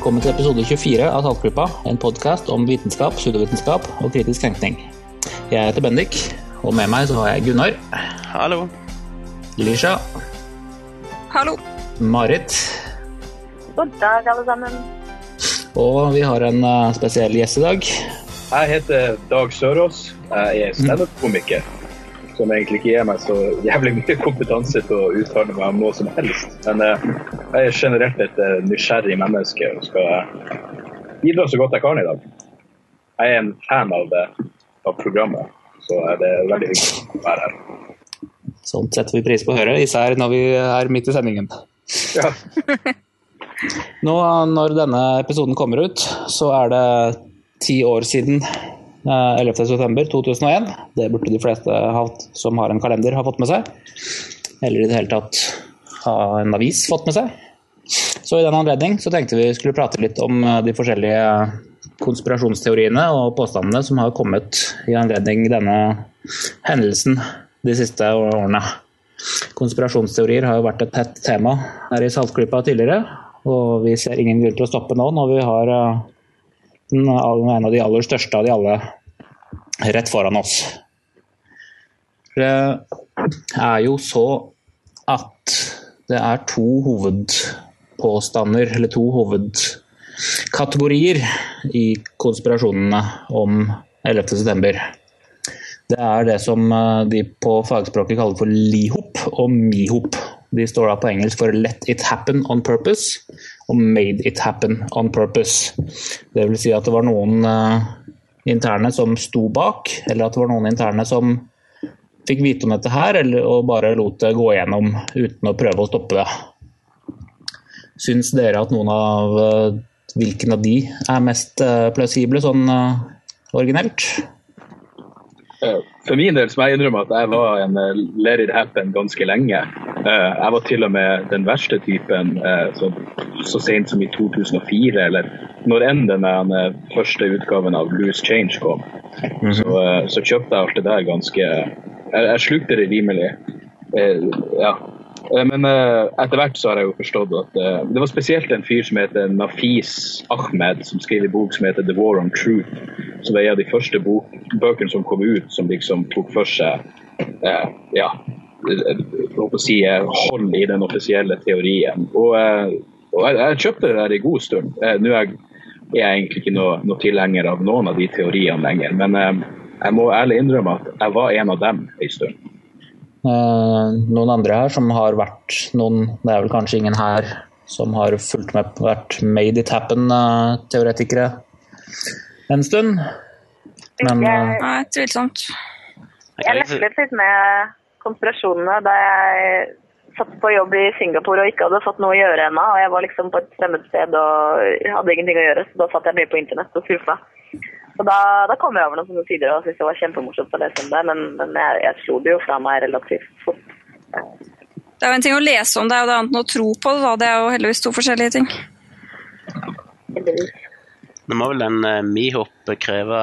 Velkommen til episode 24 av Saltgruppa, en podkast om vitenskap, pseudovitenskap og kritisk tenkning. Jeg heter Bendik, og med meg så har jeg Gunnar, Hallo. Lisha, Hallo. Marit, God dag, alle sammen. og vi har en eh, spesiell gjest i dag. Jeg heter Dag Sørås. Jeg er standup-komiker. Som egentlig ikke gir meg så jævlig mye kompetanse til å uttale meg om noe som helst. Men eh, jeg er generelt et eh, nysgjerrig menneske og skal eh, bidra så godt jeg kan i dag. Jeg er en fan av, det, av programmet, så er det veldig hyggelig å være her. Sånt setter vi pris på å høre, især når vi er midt i sendingen. Ja. Nå, når denne episoden kommer ut, så er det ti år siden 11.9.2001. Det burde de fleste som har en kalender, ha fått med seg. Eller i det hele tatt ha en avis fått med seg. Så i den anledning så tenkte vi skulle prate litt om eh, de forskjellige konspirasjonsteoriene og påstandene som har kommet i anledning denne hendelsen de siste årene. Konspirasjonsteorier har jo vært et hett tema her i Saltklypa tidligere, og vi ser ingen grunn til å stoppe nå når vi har eh, en av de aller største av de alle rett foran oss. Det er jo så at det er to hovedpåstander, eller to hovedkategorier i konspirasjonene om 11.9. Det er det som eh, de på fagspråket kaller for lihop og mihop. De står da på engelsk for 'let it happen on purpose' og 'made it happen on purpose'. Det vil si at det var noen eh, interne som sto bak, eller at det var noen interne som fikk vite om dette her, eller, og bare lot det gå gjennom uten å prøve å stoppe det. Syns dere at noen av eh, hvilken av de er mest eh, plausible sånn originelt? For min del så må jeg innrømme at jeg var en eh, let it happen ganske lenge. Eh, Jeg var til og med den verste typen eh, så, så sent som i 2004, eller når enn den første utgaven av Loose Change kom. Så, eh, så kjøpte jeg alt det der ganske Jeg, jeg slukte det rimelig. Ja. Eh, Men eh, etter hvert så har jeg jo forstått at eh, det var spesielt en fyr som heter Nafis Ahmed, som skrev en bok som heter The War on Truth. Som er en av de første bøkene som kom ut som liksom tok for seg eh, ja, for å si, hold i den offisielle teorien. Og, og jeg, jeg kjøpte det der i god stund. Nå er jeg, egentlig ikke noe, noe tilhenger av noen av de teoriene lenger, men jeg må ærlig innrømme at jeg var en av dem en stund. Eh, noen andre her som har vært noen Det er vel kanskje ingen her som har fulgt med på vært made it happen-teoretikere en stund. Men eh, Nei, tvilsomt. Jeg leflet litt med konspirasjonene da jeg satt på jobb i Singapore og ikke hadde fått noe å gjøre ennå. Og jeg var liksom på et fremmed sted og hadde ingenting å gjøre, så da satt jeg mye på internett og surfa. Så da, da kom jeg over noen sånne sider og syntes det var kjempemorsomt å lese om det, men, men jeg, jeg slo det jo fra meg relativt fort. Det er jo en ting å lese om det, og det er annet enn å tro på det. da. Det er jo heldigvis to forskjellige ting. Nå må vel en eh, mihop kreve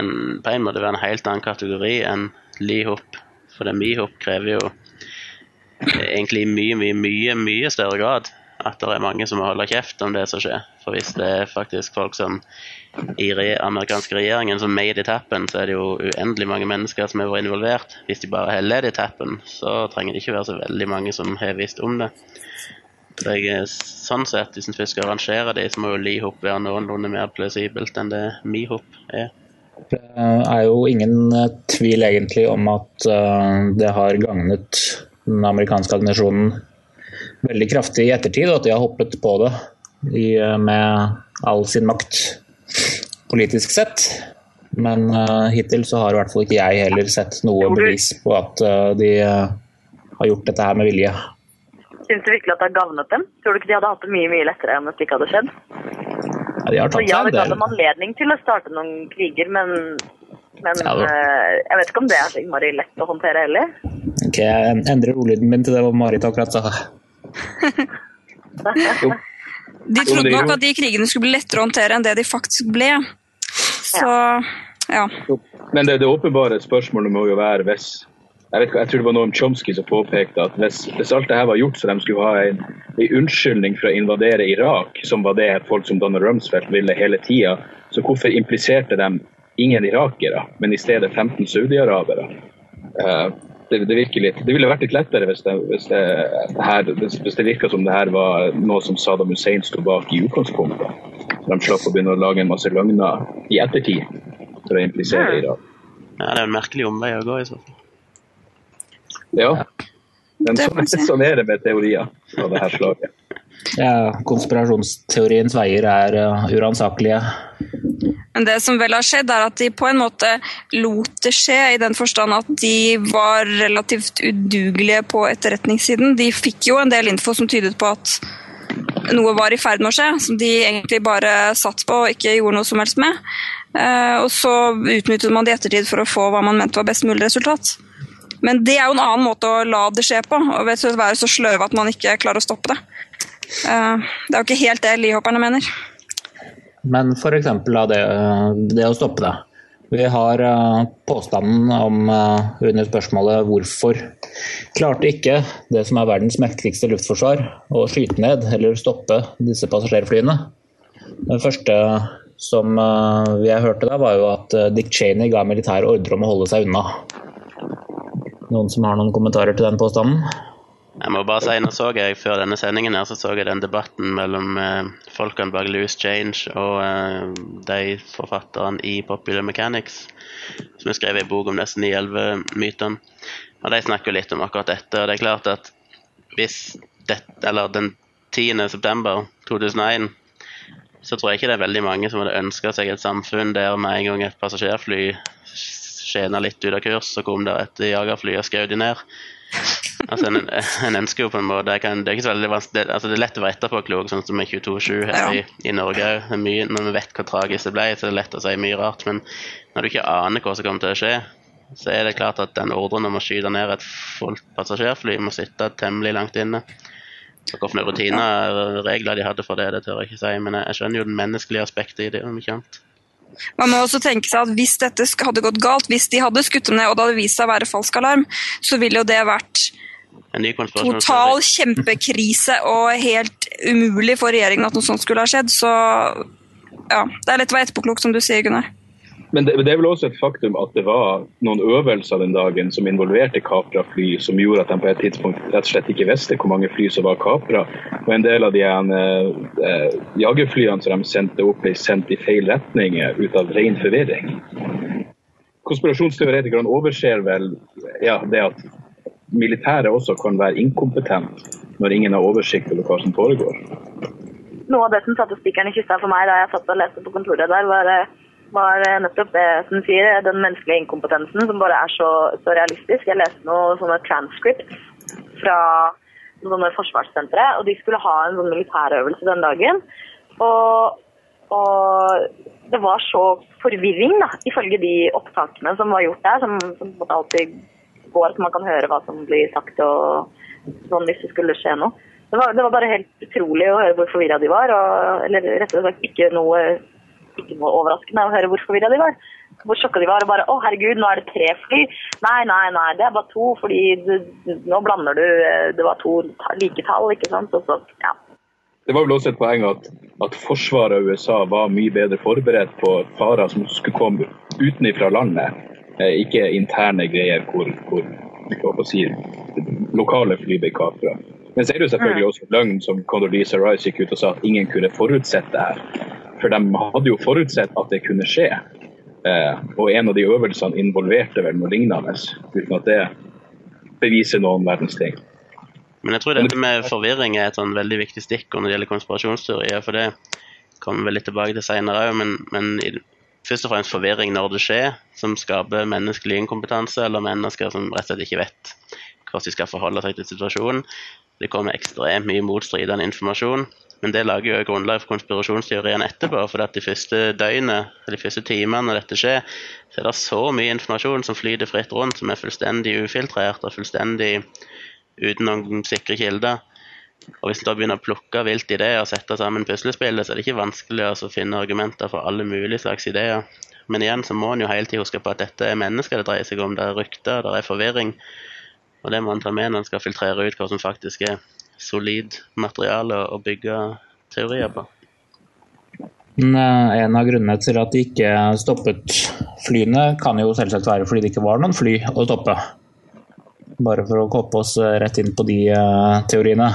en, på en måte være en helt annen kategori enn lihop. For det mihop krever jo eh, egentlig i mye, mye, mye, mye større grad at det er mange som må holde kjeft om det som skjer. For hvis det er faktisk folk som i re amerikanske regjeringen som made it happen, så er det jo uendelig mange mennesker som har vært involvert. Hvis de bare har ledd it happen, så trenger det ikke være så veldig mange som har visst om det. Så jeg, er sånn sett, Hvis en først skal arrangere de, så må jo lihop være noenlunde mer plausibelt enn det mihop er. det er jo ingen eh, tvil egentlig om at eh, det har gagnet den amerikanske agnesjonen veldig kraftig i ettertid, og at de har hoppet på det eh, med all sin makt politisk sett. Men uh, hittil så har i hvert fall ikke jeg heller sett noe bevis på at uh, de uh, har gjort dette her med vilje. Syns du virkelig at det har gavnet dem? Tror du ikke de hadde hatt det mye mye lettere enn hvis det ikke hadde skjedd? Ja, de har tatt ja, seg det en ga del. dem anledning til å starte noen kriger, men, men Ja, jeg vet ikke om det er så innmari lett å håndtere heller. Ok, jeg endrer ordlyden min til det Marit akkurat sa. Jo, De trodde nok at de krigene skulle bli lettere å håndtere enn det de faktisk ble. Så ja. Men det, det åpenbare spørsmålet må jo være hvis jeg, vet, jeg tror det var noe om Chomsky som påpekte at hvis, hvis, alt det her var gjort så de skulle ha en, en unnskyldning for å invadere Irak, som var det folk som Donald Rumsfeldt ville hele tida, så hvorfor impliserte de ingen irakere, men i stedet 15 saudiarabere? Uh, det, det, virker litt, det ville vært litt lettere hvis det, hvis det, her, hvis det virka som det her var noe som Saddam Hussein sto bak i utgangspunktet. De slapp å begynne å lage en masse løgner i ettertid for å implisere Irak. Ja, det er en merkelig omvei å gå i så fall. Ja. Men sånn, sånn er det med teorier av det her slaget. Ja, konspirasjonsteoriens veier er uh, uransakelige. Men det som vel har skjedd, er at de på en måte lot det skje, i den forstand at de var relativt udugelige på etterretningssiden. De fikk jo en del info som tydet på at noe var i ferd med å skje, som de egentlig bare satt på og ikke gjorde noe som helst med. Uh, og så utnyttet man det i ettertid for å få hva man mente var best mulig resultat. Men det er jo en annen måte å la det skje på, og ved å være så sløve at man ikke klarer å stoppe det. Uh, det er jo ikke helt det lihopperne mener. Men f.eks. Det, det å stoppe det. Vi har uh, påstanden om uh, under spørsmålet hvorfor klarte ikke det som er verdens mektigste luftforsvar å skyte ned eller stoppe disse passasjerflyene. Det første som uh, vi hørte da, var jo at Dick Cheney ga militær ordre om å holde seg unna. Noen som har noen kommentarer til den påstanden? Jeg må bare si, nå så jeg Før denne sendingen her, så så jeg den debatten mellom eh, folkene bak Loose Change og eh, de forfatterne i Popular Mechanics, som har skrevet en bok om disse 9-11-mytene. Og De snakker litt om akkurat dette. og det er klart at hvis det, eller den 10. september 2001 så tror jeg ikke det er veldig mange som hadde ønska seg et samfunn der med en gang et passasjerfly skjena litt ut av kurs, så kom det et jagerfly og skjøt de ned. Altså, en, en, ønsker jo på en måte kan, Det er ikke så det, altså, det er lett å være etterpåklok, sånn som med 22-7 her ja. i, i, Norge. Mye, når vi vet hvor tragisk det ble, så er det lett å si mye rart. Men når du ikke aner hva som kommer til å skje, så er det klart at den ordren om å skyte ned et fullt passasjerfly må sitte temmelig langt inne. Hvilke rutiner og regler de hadde for det, det tør jeg ikke si, men jeg skjønner jo den menneskelige aspektet i det. om ikke annet. Man må også tenke seg at Hvis dette hadde gått galt, hvis de hadde skutt dem ned og det hadde vist seg å være falsk alarm, så ville jo det vært total kjempekrise og helt umulig for regjeringen at noe sånt skulle ha skjedd. Så ja, det er lett å være etterpåklok, som du sier, Gunnar. Men det, det, er vel også et faktum at det var noen øvelser den dagen som involverte kapra fly, som gjorde at de på et tidspunkt rett og slett ikke visste hvor mange fly som var kapra. Og en del av de eh, eh, jagerflyene som de sendte opp, ble sendt i feil retning ut av ren forvirring. Konspirasjonsteoretikerne overser vel ja, det at militæret også kan være inkompetent når ingen har oversikt over hva som foregår. Noe av det som satte spikeren i kista for meg da jeg satt og leste på kontoret der, var, var nettopp det som sier, den menneskelige inkompetensen som bare er så, så realistisk. Jeg leste noen sånne transcripts fra sånne forsvarssentre, og de skulle ha en sånn militærøvelse den dagen. Og, og det var så forvirring, da, ifølge de opptakene som var gjort der, som, som alltid går, så man kan høre hva som blir sagt og sånn hvis det skulle skje noe. Det var, det var bare helt utrolig å høre hvor forvirra de var. Og, eller rett og slett ikke noe, ikke noe overraskende å høre hvor forvirra de var. Hvor sjokka de var. og bare 'Å, herregud, nå er det tre fly'. Nei, nei, nei, det er bare to, fordi du, nå blander du Det var to like tall, ikke sant. Og så, ja. Det var vel også et poeng at, at forsvaret av USA var mye bedre forberedt på farer som skulle komme utenfra landet Eh, ikke interne greier hvor, hvor si, lokale fly ble kapra. Men så er det jo selvfølgelig også løgn som Condoleezza Rice gikk ut og sa at ingen kunne forutsette det her. For de hadde jo forutsett at det kunne skje. Eh, og en av de øvelsene involverte vel noe lignende, uten at det beviser noen verdens ting. Men jeg tror dette med forvirring er et sånn veldig viktig stikkord når det gjelder konspirasjonsteorier. For det kommer vi litt tilbake til seinere òg, men, men først og fremst forvirring når det skjer, som skaper menneskelig inkompetanse, eller mennesker som rett og slett ikke vet hvordan de skal forholde seg til situasjonen. Det kommer ekstremt mye motstridende informasjon. Men det lager jo grunnlag for konspirasjonsteorien etterpå. For at de første døgnene, de første timene dette skjer, så er det så mye informasjon som flyter fritt rundt, som er fullstendig ufiltrert og fullstendig uten noen sikre kilder. Og Hvis en begynner å plukke vilt ideer og sette sammen puslespillet, så er det ikke vanskelig å finne argumenter for alle mulige slags ideer. Men igjen så må en jo hele tiden huske på at dette er mennesker det dreier seg om. Det er rykter, det er forvirring. Og det må en ta med når en skal filtrere ut hva som faktisk er solid materiale å bygge teorier på. En av grunnene til at de ikke stoppet flyene, kan jo selvsagt være fordi det ikke var noen fly å stoppe. Bare for å koppe oss rett inn på de uh, teoriene.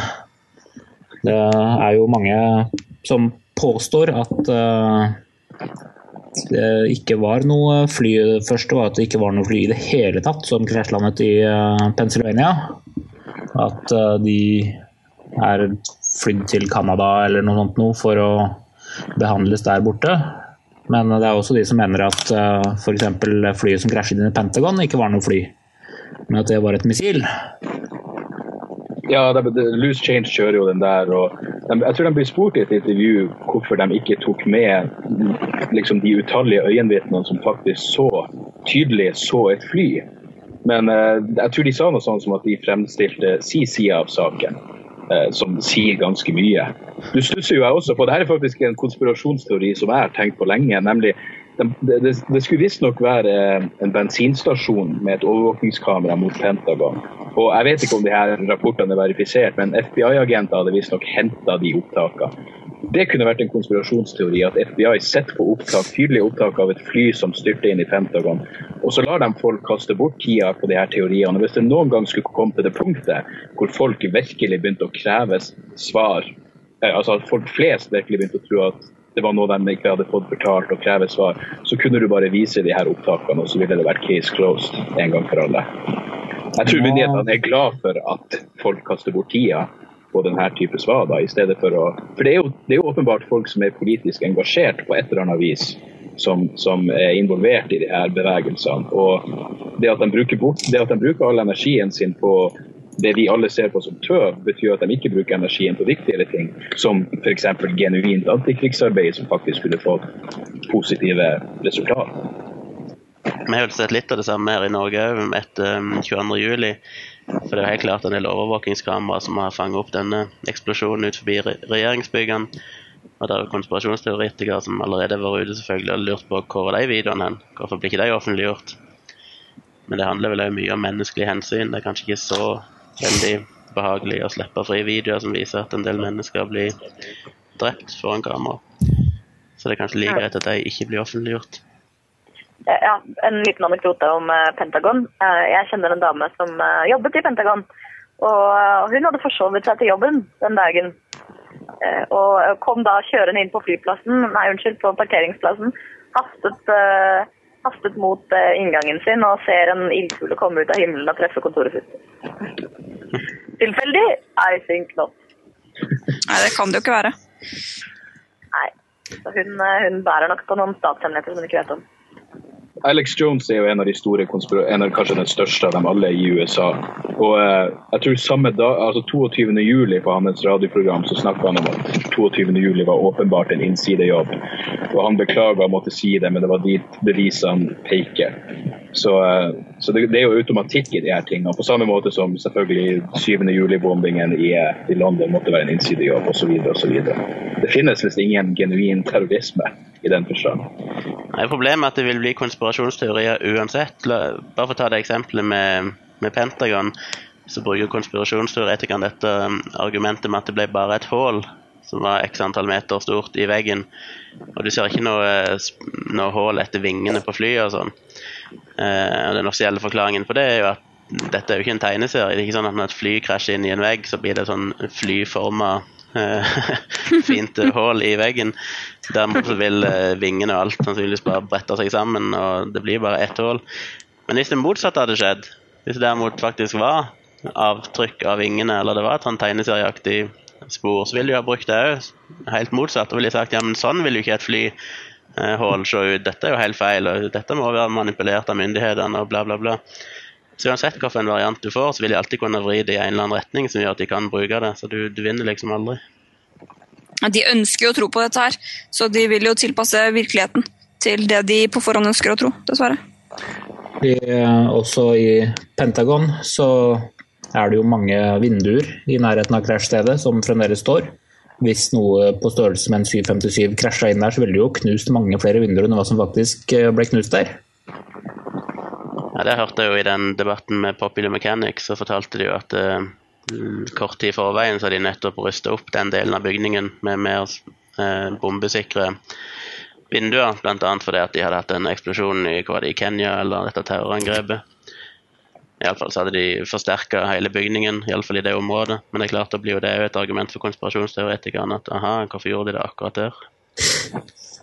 Det er jo mange som påstår at det ikke var noe fly Det første var at det ikke var noe fly i det hele tatt som krasjlandet i Pennsylvania. At de er flydd til Canada eller noe sånt noe for å behandles der borte. Men det er også de som mener at uh, f.eks. flyet som krasjet inn i Pentagon ikke var noe fly, men at det var et missil. Ja, det, det, Loose Change kjører jo den der. og de, Jeg tror de blir spurt i et intervju hvorfor de ikke tok med liksom, de utallige øyenvitnene som faktisk så tydelig så et fly. Men uh, jeg tror de sa noe sånt som at de fremstilte si side av saken. Eh, som sier ganske mye. Du stusser jo jeg også på, Dette er faktisk en konspirasjonsteori som jeg har tenkt på lenge. nemlig det, det, skulle visstnok være en bensinstasjon med et overvåkningskamera mot Pentagon. Og Jeg vet ikke om de her rapportene er verifisert, men FBI-agenter hadde visstnok henta de opptakene. Det kunne vært en konspirasjonsteori at FBI sitter på opptak, tydelige opptak av et fly som styrte inn i Pentagon. Og så lar de folk kaste bort tida på de her teoriene. Hvis det noen gang skulle komme til det punktet hvor folk virkelig begynte å kreve svar, eh, altså at folk flest virkelig begynte å tro at det var noe de ikke hadde fått fortalt og kreve svar, så kunne du bare vise de her opptakene, og så ville det vært case closed en gang for alle. Jeg tror myndighetene er glad for at folk kaster bort tida på denne type svar. Da, i stedet For å, for det er, jo, det er jo åpenbart folk som er politisk engasjert på et eller annet vis, som, som er involvert i de her bevegelsene. Og det at, de bruker bort, det at de bruker all energien sin på det vi alle ser på som tøv, betyr at de ikke bruker energien på viktigere ting, som f.eks. genuint antikrigsarbeid, som faktisk kunne fått positive resultater. Vi har jo sett litt av det samme her i Norge etter 22.07. For det er helt klart en del overvåkingskameraer som har fanget opp denne eksplosjonen ut forbi regjeringsbyggene. Og det er konspirasjonsteoretikere som allerede har vært ute selvfølgelig og lurt på hvor er de videoene hen. Hvorfor blir ikke de offentliggjort? Men det handler vel òg mye om menneskelig hensyn. Det er kanskje ikke så veldig behagelig å slippe fri videoer som viser at en del mennesker blir drept foran kamera. Så det er kanskje like greit at de ikke blir offentliggjort. Ja, En liten anekdote om eh, Pentagon. Eh, jeg kjenner en dame som eh, jobbet i Pentagon. Og hun hadde forsovet seg til jobben den dagen. Og kom da kjørende inn på flyplassen, nei unnskyld, på parkeringsplassen. Hastet, hastet mot inngangen sin og ser en ildkule komme ut av himmelen og treffe kontoret sitt. Tilfeldig? I think not. Nei, det kan det jo ikke være. Nei. Så hun, hun bærer nok på noen statshemmeligheter som hun ikke vet om. Alex Jones er jo en av de store en av kanskje den største av dem alle i USA. Og eh, jeg tror samme dag, altså 22. juli på hans radioprogram så snakka han om at 22. juli var åpenbart en innsidejobb. Og han beklaga å måtte si det, men det var dit bevisene peker. Så, eh, så det, det, er jo automatikk i de her tingene. På samme måte som selvfølgelig 7. juli-bombingen i, eh, i, London måtte være en innsidejobb osv. Det finnes visst ingen genuin terrorisme i den forstand. Problemet er at det vil bli konspirasjonsteorier uansett. Bare for å ta det eksempelet med, med Pentagon, så bruker konspirasjonsteoretikerne dette um, argumentet med at det ble bare et hull som var x antall meter stort i veggen. Og du ser ikke noe, noe hull etter vingene på flyet og sånn. Eh, den offisielle forklaringen på det er jo at dette er jo ikke en tegneserie. Det er ikke sånn at når et fly krasjer inn i en vegg, så blir det sånn flyforma fint hull i veggen. Dermed så vil eh, vingene og alt sannsynligvis bare brette seg sammen, og det blir bare ett hull. Men hvis det motsatte hadde skjedd, hvis det derimot faktisk var avtrykk av vingene, eller det var et sånn tegneserieaktig spor, så ville de ha brukt det òg. Helt motsatt. Og ville sagt ja, men sånn vil jo ikke et fly eh, se ut. Dette er jo helt feil, og dette må være manipulert av myndighetene, og bla, bla, bla. Så uansett hvilken variant du får, så vil de alltid kunne vri det i en eller annen retning som gjør at de kan bruke det. Så du, du vinner liksom aldri. De ønsker jo å tro på dette her, så de vil jo tilpasse virkeligheten til det de på forhånd ønsker å tro, dessverre. I, også i Pentagon så er det jo mange vinduer i nærheten av krasjstedet som fremdeles står. hvis noe på størrelse med en 757 krasja inn der, så ville det jo knust mange flere vinduer enn hva som faktisk eh, ble knust der. Ja, Det hørte jeg jo i den debatten med Popular Mechanics, så fortalte de jo at uh, kort tid i forveien så hadde de nettopp rusta opp den delen av bygningen med mer uh, bombesikre vinduer, bl.a. fordi at de hadde hatt en eksplosjon i, i Kenya eller dette terrorangrepet. Iallfall så hadde de forsterka hele bygningen, iallfall i det området. Men det er klart, da blir jo det et argument for konspirasjonsteoretikerne at aha, hvorfor gjorde de det akkurat der?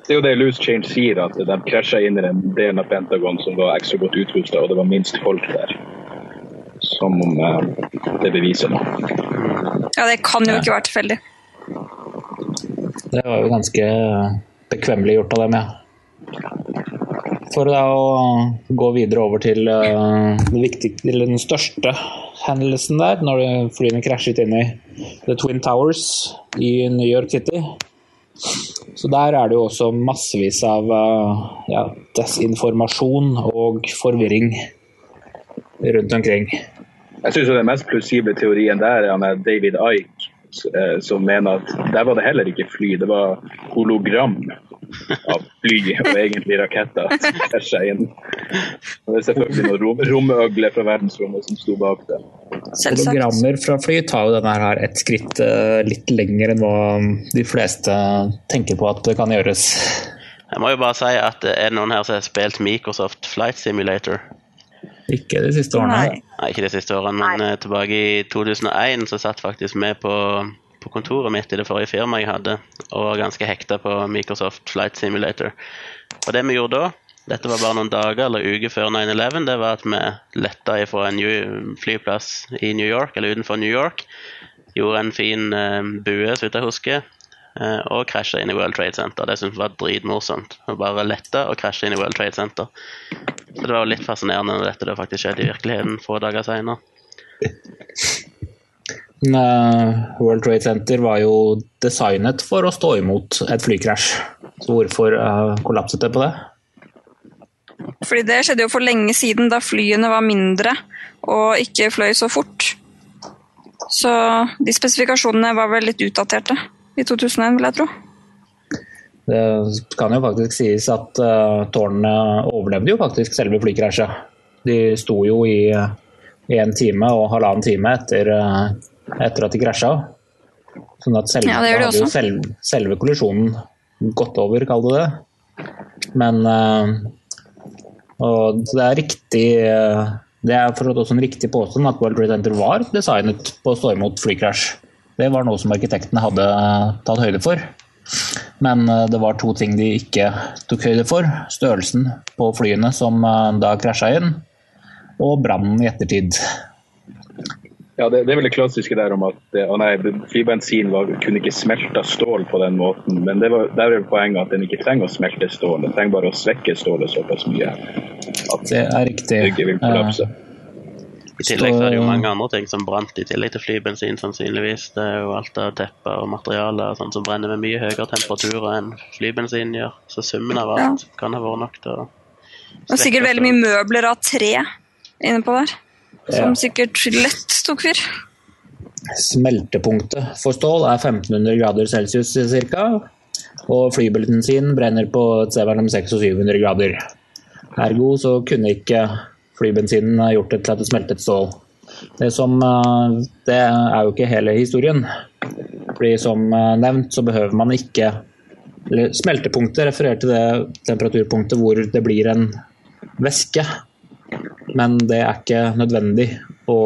Det er jo det Loose Change sier, at de krasja inn i den delen av Pentagon som var ekstra godt utrusta, og det var minst folk der. Som om eh, det beviser noe. Ja, det kan jo ikke være tilfeldig. Det var jo ganske bekvemmelig gjort av dem, ja. For da å gå videre over til den, viktige, den, største hendelsen der, når flyene krasjet inn i The Twin Towers i New York City. Så der er det jo også massevis av uh, ja, desinformasjon og forvirring rundt omkring. Jeg syns den mest plausible teorien der er med David Ike, eh, som mener at der var det heller ikke fly, det var hologram av fly og egentlig raketter som krasja inn. Og det er selvfølgelig noen rom, romøgler fra verdensrommet som sto bak det. Hologrammer fra fly tar jo denne her et skritt uh, litt lenger enn hva de fleste tenker på at det kan gjøres. Jeg må jo bare si at det er noen her som har spilt Microsoft Flight Simulator. Ikke de siste årene. Nei. Nei, ikke de siste årene, men Nei. tilbake i 2001 så satt faktisk vi på på kontoret mitt i det forrige firmaet jeg hadde, og var ganske hekta på Microsoft Flight Simulator. Og det vi gjorde da, dette var bare noen dager eller uker før 9-11, det var at vi letta fra en flyplass i New York, eller utenfor New York, gjorde en fin uh, bue, så vidt jeg husker, og krasja inn i World Trade Center. Det syntes jeg var dritmorsomt. Å bare lette og krasje inn i World Trade Center. Så det var jo litt fascinerende når dette det faktisk skjedde i virkeligheten få dager seinere. World Trade Center var jo designet for å stå imot et flykrasj. Så hvorfor uh, kollapset det på det? Fordi det skjedde jo for lenge siden, da flyene var mindre og ikke fløy så fort. Så de spesifikasjonene var vel litt utdaterte i 2001, vil jeg tro. Det kan jo faktisk sies at uh, tårnene overlevde jo faktisk selve flykrasjet. De sto jo i, én en time og halvannen time etter uh, etter at de krasja. Sånn at selve, ja, det det hadde selve, selve kollisjonen gått over, kall det det. Men og det er riktig Det er også en riktig påstand at World Trade Center var designet på å stå imot flykrasj. Det var noe som arkitektene hadde tatt høyde for. Men uh, det var to ting de ikke tok høyde for. Størrelsen på flyene som da krasja inn, og brannen i ettertid. Ja, det, det, er vel det klassiske der om at å nei, flybensin var, kunne ikke smelte stål på den måten. Men det var, der er poenget at den ikke trenger å smelte stål, den trenger bare å svekke stålet såpass mye at det er riktig. bygget vil kollapse. I tillegg så er det jo mange andre ting som brant i tillegg til flybensin, sannsynligvis. Det er jo alt av tepper og materialer sånt som brenner med mye høyere temperaturer enn flybensin gjør. Så summen av alt ja. kan ha vært nok til å Det var sikkert veldig mye møbler av tre inne på der. Som sikkert lett tok fyr. Smeltepunktet for stål er 1500 grader celsius ca. Og flybensin brenner på et sted mellom 600 og 700 grader. Ergo så kunne ikke flybensinen gjort det til det smeltet stål. Det, som, eh, det er jo ikke hele historien. Fordi Som eh, nevnt så behøver man ikke Smeltepunktet refererer til det temperaturpunktet hvor det blir en væske men det er ikke nødvendig å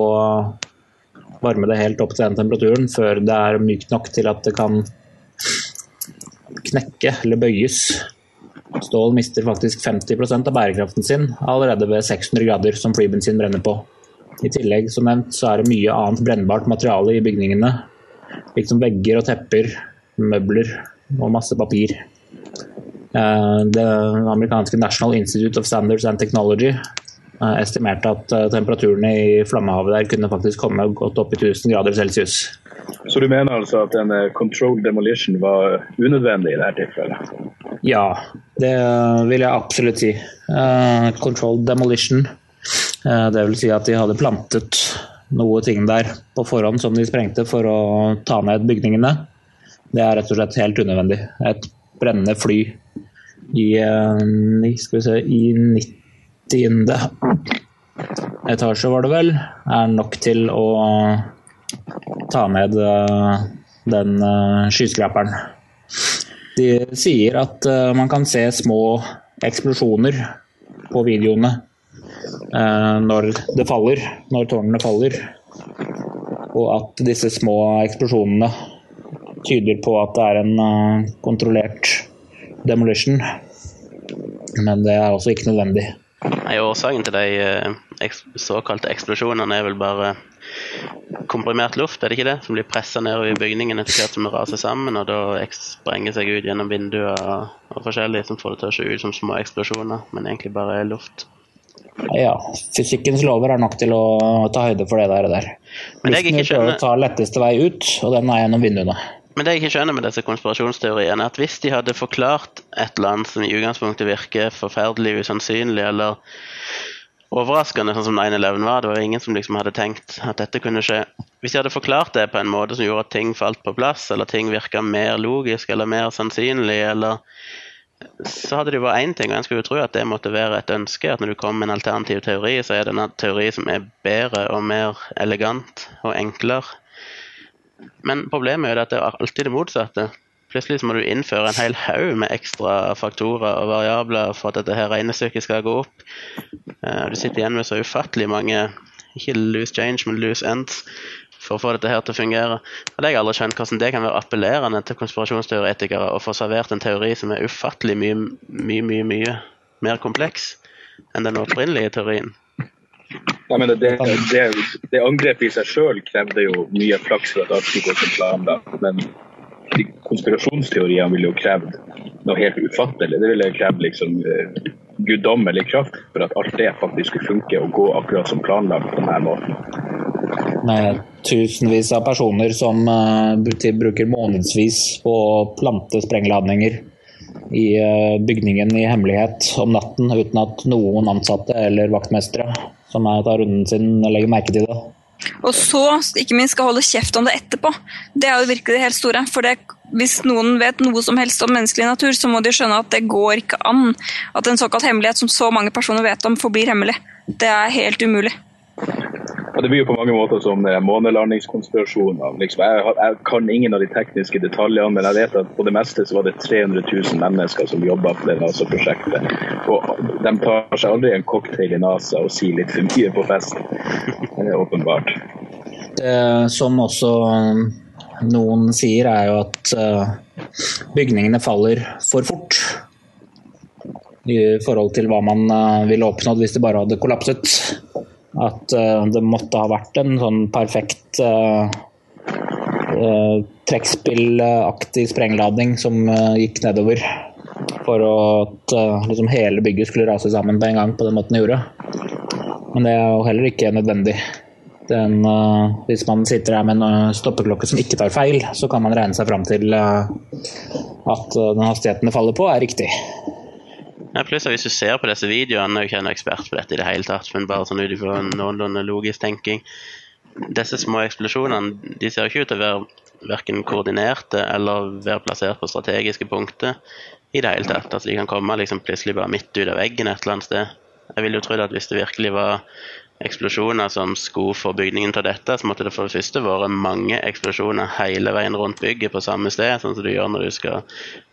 varme det helt opp til den temperaturen før det er mykt nok til at det kan knekke eller bøyes. Stål mister faktisk 50% av bærekraften sin allerede ved 600 grader, som flybensin brenner på. I tillegg som nevnt, så er det mye annet brennbart materiale i bygningene, liksom vegger og tepper, møbler og masse papir. Eh, det amerikanske National Institute of Standards and Technology estimerte at temperaturene temperaturen i flammehavet der kunne faktisk komme godt opp i 1000 grader celsius. Så du mener altså at en eh, controlled demolition var unødvendig i dette tilfellet? Ja, det vil jeg absolutt si. Controlled demolition, det vil si at de hadde plantet noe ting der på forhånd som de sprengte for å ta ned bygningene. Det er rett og slett helt unødvendig. Et brennende fly i, eh, skal vi se, i 90. etasje, var det vel, er nok til å ta ned eh, den eh, skyskraperen. De sier at man kan se små eksplosjoner på videoene når det faller, når tårnene faller. Og at disse små eksplosjonene tyder på at det er en kontrollert demolition. Men det er også ikke nødvendig. Nei, Årsaken til de eh, såkalte eksplosjonene er vel bare komprimert luft, er det ikke det? Som blir pressa nedover i bygningen etter hvert som det raser sammen, og da sprenger seg ut gjennom vinduer og, og forskjellig som får det til å se ut som små eksplosjoner, men egentlig bare er luft. Ja, fysikkens lover er nok til å ta høyde for det der. der. Men jeg ikke skjønner... ta letteste vei ut, og den er gjennom vinduene. Men det jeg ikke skjønner med disse konspirasjonsteoriene, er at hvis de hadde forklart et eller annet som i utgangspunktet virker forferdelig usannsynlig eller overraskende, sånn som 9-11 var, det var ingen som liksom hadde tenkt at dette kunne skje. Hvis de hadde forklart det på en måte som gjorde at ting falt på plass, eller ting virka mer logisk eller mer sannsynlig, eller så hadde det vært én ting, og en skulle jo tro at det måtte være et ønske. At når du kommer med en alternativ teori, så er det en teori som er bedre og mer elegant og enklere men problemet er at det er alltid det motsatte. Plutselig må du innføre en hel haug med ekstra faktorer og variabler for at dette her regnestykket skal gå opp. Eh, du sitter igjen med så ufattelig mange ikke loose change, men loose ends for å få dette her til å fungere. Og det har jeg aldri skjønt hvordan det kan være appellerende til konspirasjonsteoretikere å få servert en teori som er ufattelig mye, mye, mye, mye mer kompleks enn den opprinnelige teorien. Ja, mener, det, det, det angrepet i seg sjøl krevde jo mye flaks for at alt skulle gå som planlagt. Men de konspirasjonsteoriene ville jo krevd noe helt ufattelig. Det ville krevd liksom uh, guddommelig kraft for at alt det faktisk skulle funke og gå akkurat som planlagt på denne måten. Med tusenvis av personer som uh, bruker månedsvis på å plante sprengladninger i uh, bygningen i hemmelighet om natten uten at noen ansatte eller vaktmestere som er tar runden sin og legger merke til det. Og så, ikke minst, skal holde kjeft om det etterpå. Det er jo virkelig det helt store. For det, hvis noen vet noe som helst om menneskelig natur, så må de skjønne at det går ikke an at en såkalt hemmelighet som så mange personer vet om, forblir hemmelig. Det er helt umulig. Ja, det blir jo på mange måter som eh, månelandingskonspirasjoner. Liksom, jeg, jeg, kan ingen av de tekniske detaljene, men jeg vet at på det meste så var det 300 000 mennesker som jobba på det NASA-prosjektet. Og de tar seg aldri en cocktail i NASA og sier litt for mye på fest. Det er åpenbart. Det som også noen sier, er jo at uh, bygningene faller for fort i forhold til hva man ville oppnådd hvis det bare hadde kollapset. At uh, det måtte ha vært en sånn perfekt uh, uh, trekkspillaktig sprengladning som gikk nedover. For at liksom hele bygget skulle rase sammen på en gang på den måten det gjorde. Men det er jo heller ikke nødvendig. Den, hvis man sitter her med en stoppeklokke som ikke tar feil, så kan man regne seg fram til at den hastigheten det faller på, er riktig. Ja, pluss hvis du ser på disse videoene, jeg er ikke noen ekspert på dette i det hele tatt, men bare sånn ut ifra noenlunde logisk tenking Disse små eksplosjonene de ser ikke ut til å være verken koordinerte eller være plassert på strategiske punkter i det hele tatt. Altså De kan komme liksom plutselig bare midt ut av veggen et eller annet sted. Jeg ville jo trodd at hvis det virkelig var eksplosjoner som skulle få bygningen til dette, så måtte det for det første vært mange eksplosjoner hele veien rundt bygget på samme sted, sånn som du gjør når du skal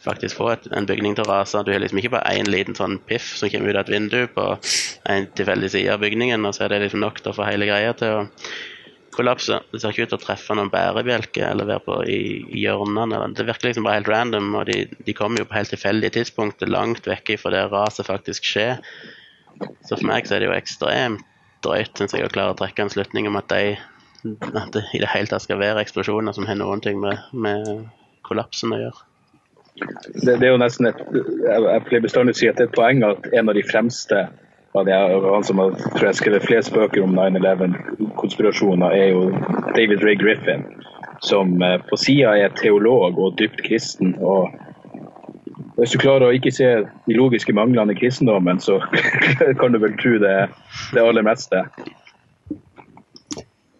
faktisk få et, en bygning til å rase. Du har liksom ikke bare én liten sånn piff som kommer ut av et vindu på en tilfeldig side av bygningen, og så er det liksom nok til å få hele greia til å kollapse. Det ser ikke ut til å treffe noen bærebjelke eller være på i, i hjørnene. Det virker liksom bare helt random, og de, de kommer jo på helt tilfeldige tidspunkter langt vekk fra det raset faktisk skjer. Så for meg så er det jo ekstremt drøyt, syns jeg, å klare å trekke en slutning om at, de, at det i det hele tatt skal være eksplosjoner som har noen ting med, med kollapsen å gjøre. Det, det, er jo nesten et Jeg pleier bestandig å si at det er et poeng at en av de fremste av de, han som har tror jeg, skrevet flest bøker om 9-11-konspirasjoner, er jo David Ray Griffin, som eh, på sida er teolog og dypt kristen. og hvis du klarer å ikke se de logiske manglene i kristendommen, så kan du vel tro det, det aller meste.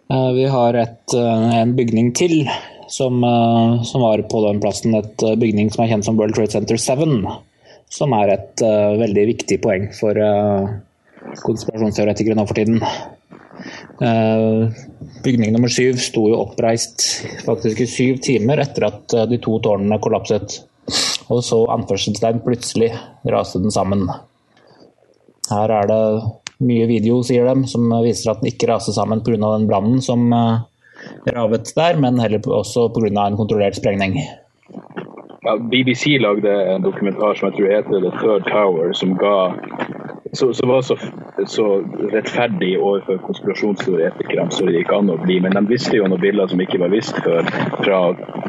Eh, vi har et, eh, en bygning til som, uh, som, var på den plassen et uh, bygning som er kjent som World Trade Center 7. Som er et uh, veldig viktig poeng for konspirasjonsteoretikere nå for tiden. bygning nummer syv sto jo oppreist faktisk i syv timer etter at de to tårnene kollapset. Og så anførselstegn plutselig raste den sammen. Her er det mye video, sier de, som viser at den ikke raser sammen pga. den brannen som uh, ravet der, men heller også pga. en kontrollert sprengning. Ja, BBC lagde en dokumentar som jeg tror heter The Third Tower, som ga så, så var så, så rettferdig overfor konspirasjonsteoretikerne så det gikk an å bli. Men de visste jo noen bilder som ikke var visst før, fra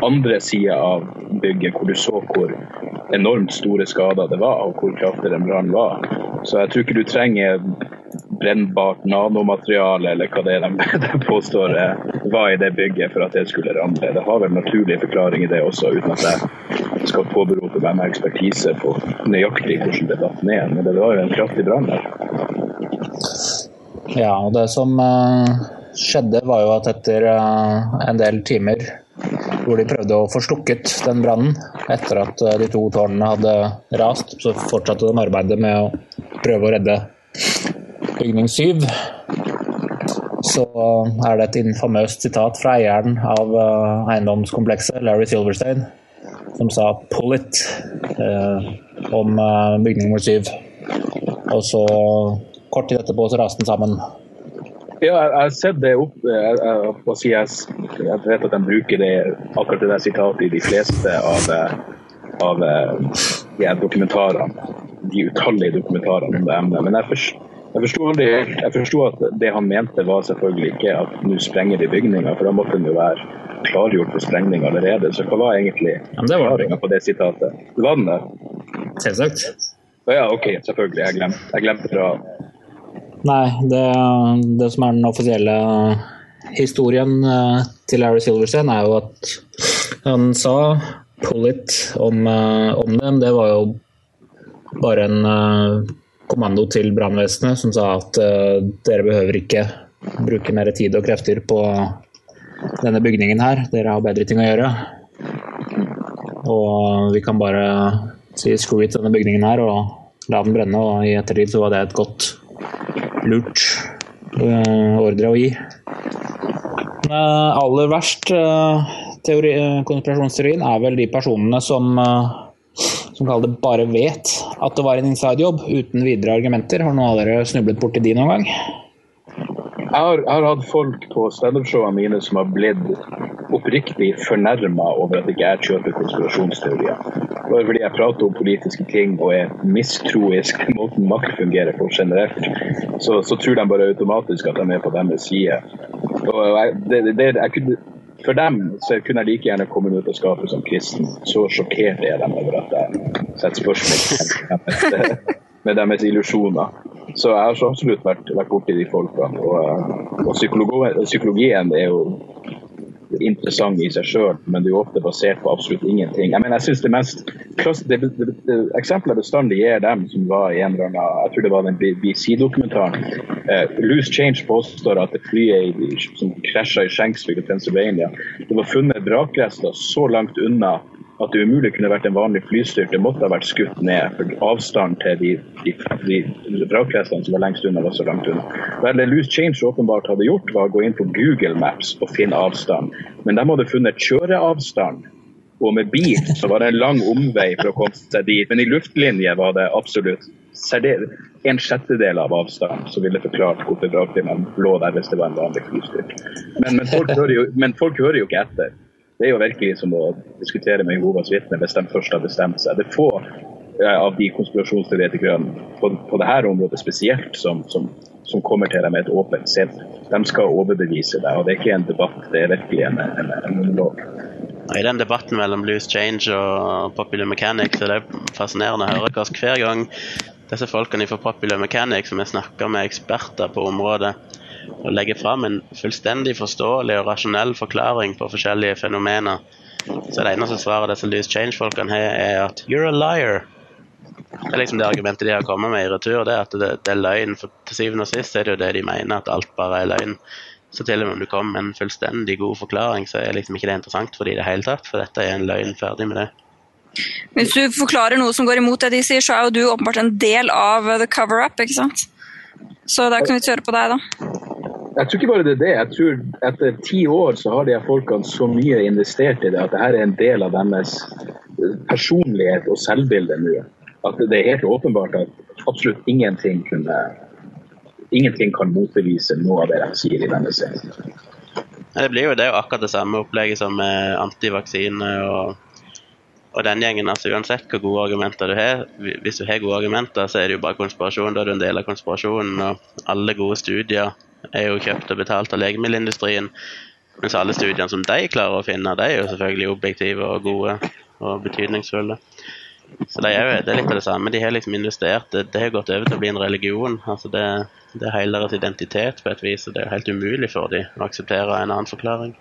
andre sida av bygget, hvor du så hvor enormt store skader det var, og hvor kraftig den brannen var. Så jeg tror ikke du trenger brennbart nanomateriale, eller hva det er de, påstår var i det bygget for at det skulle ramle. Det har vel naturlig forklaring i det også, uten at jeg skal påberope meg med ekspertise på nøyaktig hvordan det datt ned. Men det var jo en kraftig brann der. Ja, og det som uh, skjedde, var jo at etter uh, en del timer hvor de prøvde å få slukket den brannen etter at uh, de to tårnene hadde rast, så fortsatte de arbeidet med å prøve å redde bygning 7, så er det et infamøst sitat fra eieren av eh, eiendomskomplekset, Larry Silverstein, som sa 'pull it' eh, om eh, bygning nummer syv. Og så kort tid etterpå så raste den sammen. Ja, jeg har sett det opp. Jeg, jeg, jeg, jeg vet at de bruker det, akkurat det der sitatet i de fleste av, av de dokumentarene. De utallige dokumentarene om det emnet. Men jeg forstår jeg forsto jeg forsto at det han mente var selvfølgelig ikke at nå sprenger de bygninger, for da måtte den jo være klargjort for sprengning allerede. Så hva var egentlig forklaringa på det sitatet? Det Var den det? Selvsagt. Ja, OK, selvfølgelig. Jeg glemte, jeg glemte fra Nei, det, det, som er den offisielle historien eh, til Larry Silverstein, er jo at han sa 'pull it' om, eh, om det. Det var jo bare en eh, kommando til brannvesenet som sa at uh, dere behøver ikke bruke mer tid og krefter på denne bygningen her, dere har bedre ting å gjøre. Og vi kan bare si screw it denne bygningen her og la den brenne, og i ettertid så var det et godt, lurt uh, ordre å gi. Men uh, aller verst, teori, konspirasjonsteorien, er vel de personene som som kaller det bare vet at det var en inside-jobb, uten videre argumenter. Har noen av dere snublet borti de noen gang? Jeg har, jeg har hatt folk på standup-showene mine som har blitt oppriktig fornærma over at ikke jeg kjøper konspirasjonsteorier. Bare fordi jeg prater om politiske ting og er mistroisk måten makt fungerer på generelt, så, så, tror de bare automatisk at de er på deres side. Og jeg, det, det, jeg kunne for dem så kunne jeg like gjerne kommet ut av skapet som kristen. Så sjokkert er de over at jeg setter spørsmål med deres illusjoner. Så jeg har så absolutt vært, vært borti de folkene. Og, og psykologien er jo interessant i seg sjøl, men det er jo ofte basert på absolutt ingenting. Jeg mener, jeg synes det mest det, Eksempelet bestandig gir dem som var i en eller annen Jeg tror det var den BC-dokumentaren. Uh, Loose Change påstår at det flyet som krasja i Shanksville i Pennsylvania, det var funnet vrakrester så langt unna at det umulig kunne vært en vanlig flystyrt. Det måtte ha vært skutt ned, for avstanden til de, de, de vrakrestene som var lengst unna, var så langt unna. Vel, det Loose Change åpenbart hadde gjort, var å gå inn på Google Maps og finne avstand. Men de hadde funnet kjøreavstand. Og med bil så var det en lang omvei for å komme seg dit. Men i luftlinje var det absolutt en sjettedel av avstanden som ville forklart hvorfor vrakene lå der hvis det var en vanlig flystyrt. Men, men, men folk hører jo ikke etter. Det er jo virkelig som å diskutere med Jehovas vitner hvis de først har bestemt seg. Det er få eh, av de konspirasjonsteoretikerne på, på dette området spesielt som, som, som, kommer til deg med et åpent sinn. De skal overbevise deg, og det er ikke en debatt, det er virkelig en, en, en monolog. I den debatten mellom Loose Change og Popular Mechanics er det fascinerende å høre hver gang disse folkene fra Popular Mechanics som jeg snakker med eksperter på området, og legge fram en fullstendig forståelig og rasjonell forklaring på forskjellige fenomener. Så det eneste svaret disse Loose Change-folkene har, er at 'you're a liar'. Det er liksom det argumentet de har kommet med i retur, det er at det, det er løgn. For til syvende og sist er det jo det de mener, at alt bare er løgn. Så til og med om du kommer med en fullstendig god forklaring, så er liksom ikke det interessant for de i det hele tatt, for dette er en løgn ferdig med det. Hvis du forklarer noe som går imot det de sier, så er jo du åpenbart en del av the cover-up, ikke sant? Så da kan vi høre på deg, da. Jeg tror ikke bare det er det. Jeg tror Etter ti år så har de her folkene så mye investert i det at dette er en del av deres personlighet og selvbilde nå. At det er helt åpenbart at absolutt ingenting kunne Ingenting kan motbevise noe av det de sier i denne serien. Det blir jo det er jo akkurat det samme opplegget som med antivaksine og, og den gjengen. altså Uansett hvor gode argumenter du har, hvis du har gode argumenter, så er det jo bare konspirasjon. Da er du en del av konspirasjonen. Og alle gode studier er jo kjøpt og betalt av legemiddelindustrien. Mens alle studiene som de klarer å finne, de er jo selvfølgelig objektive og gode og betydningsfulle. Så det er, jo, det er litt av det samme. De har liksom investert. Det, det har gått over til å bli en religion. altså det, det er hele deres identitet på et vis, og det er jo helt umulig for dem å akseptere en annen forklaring.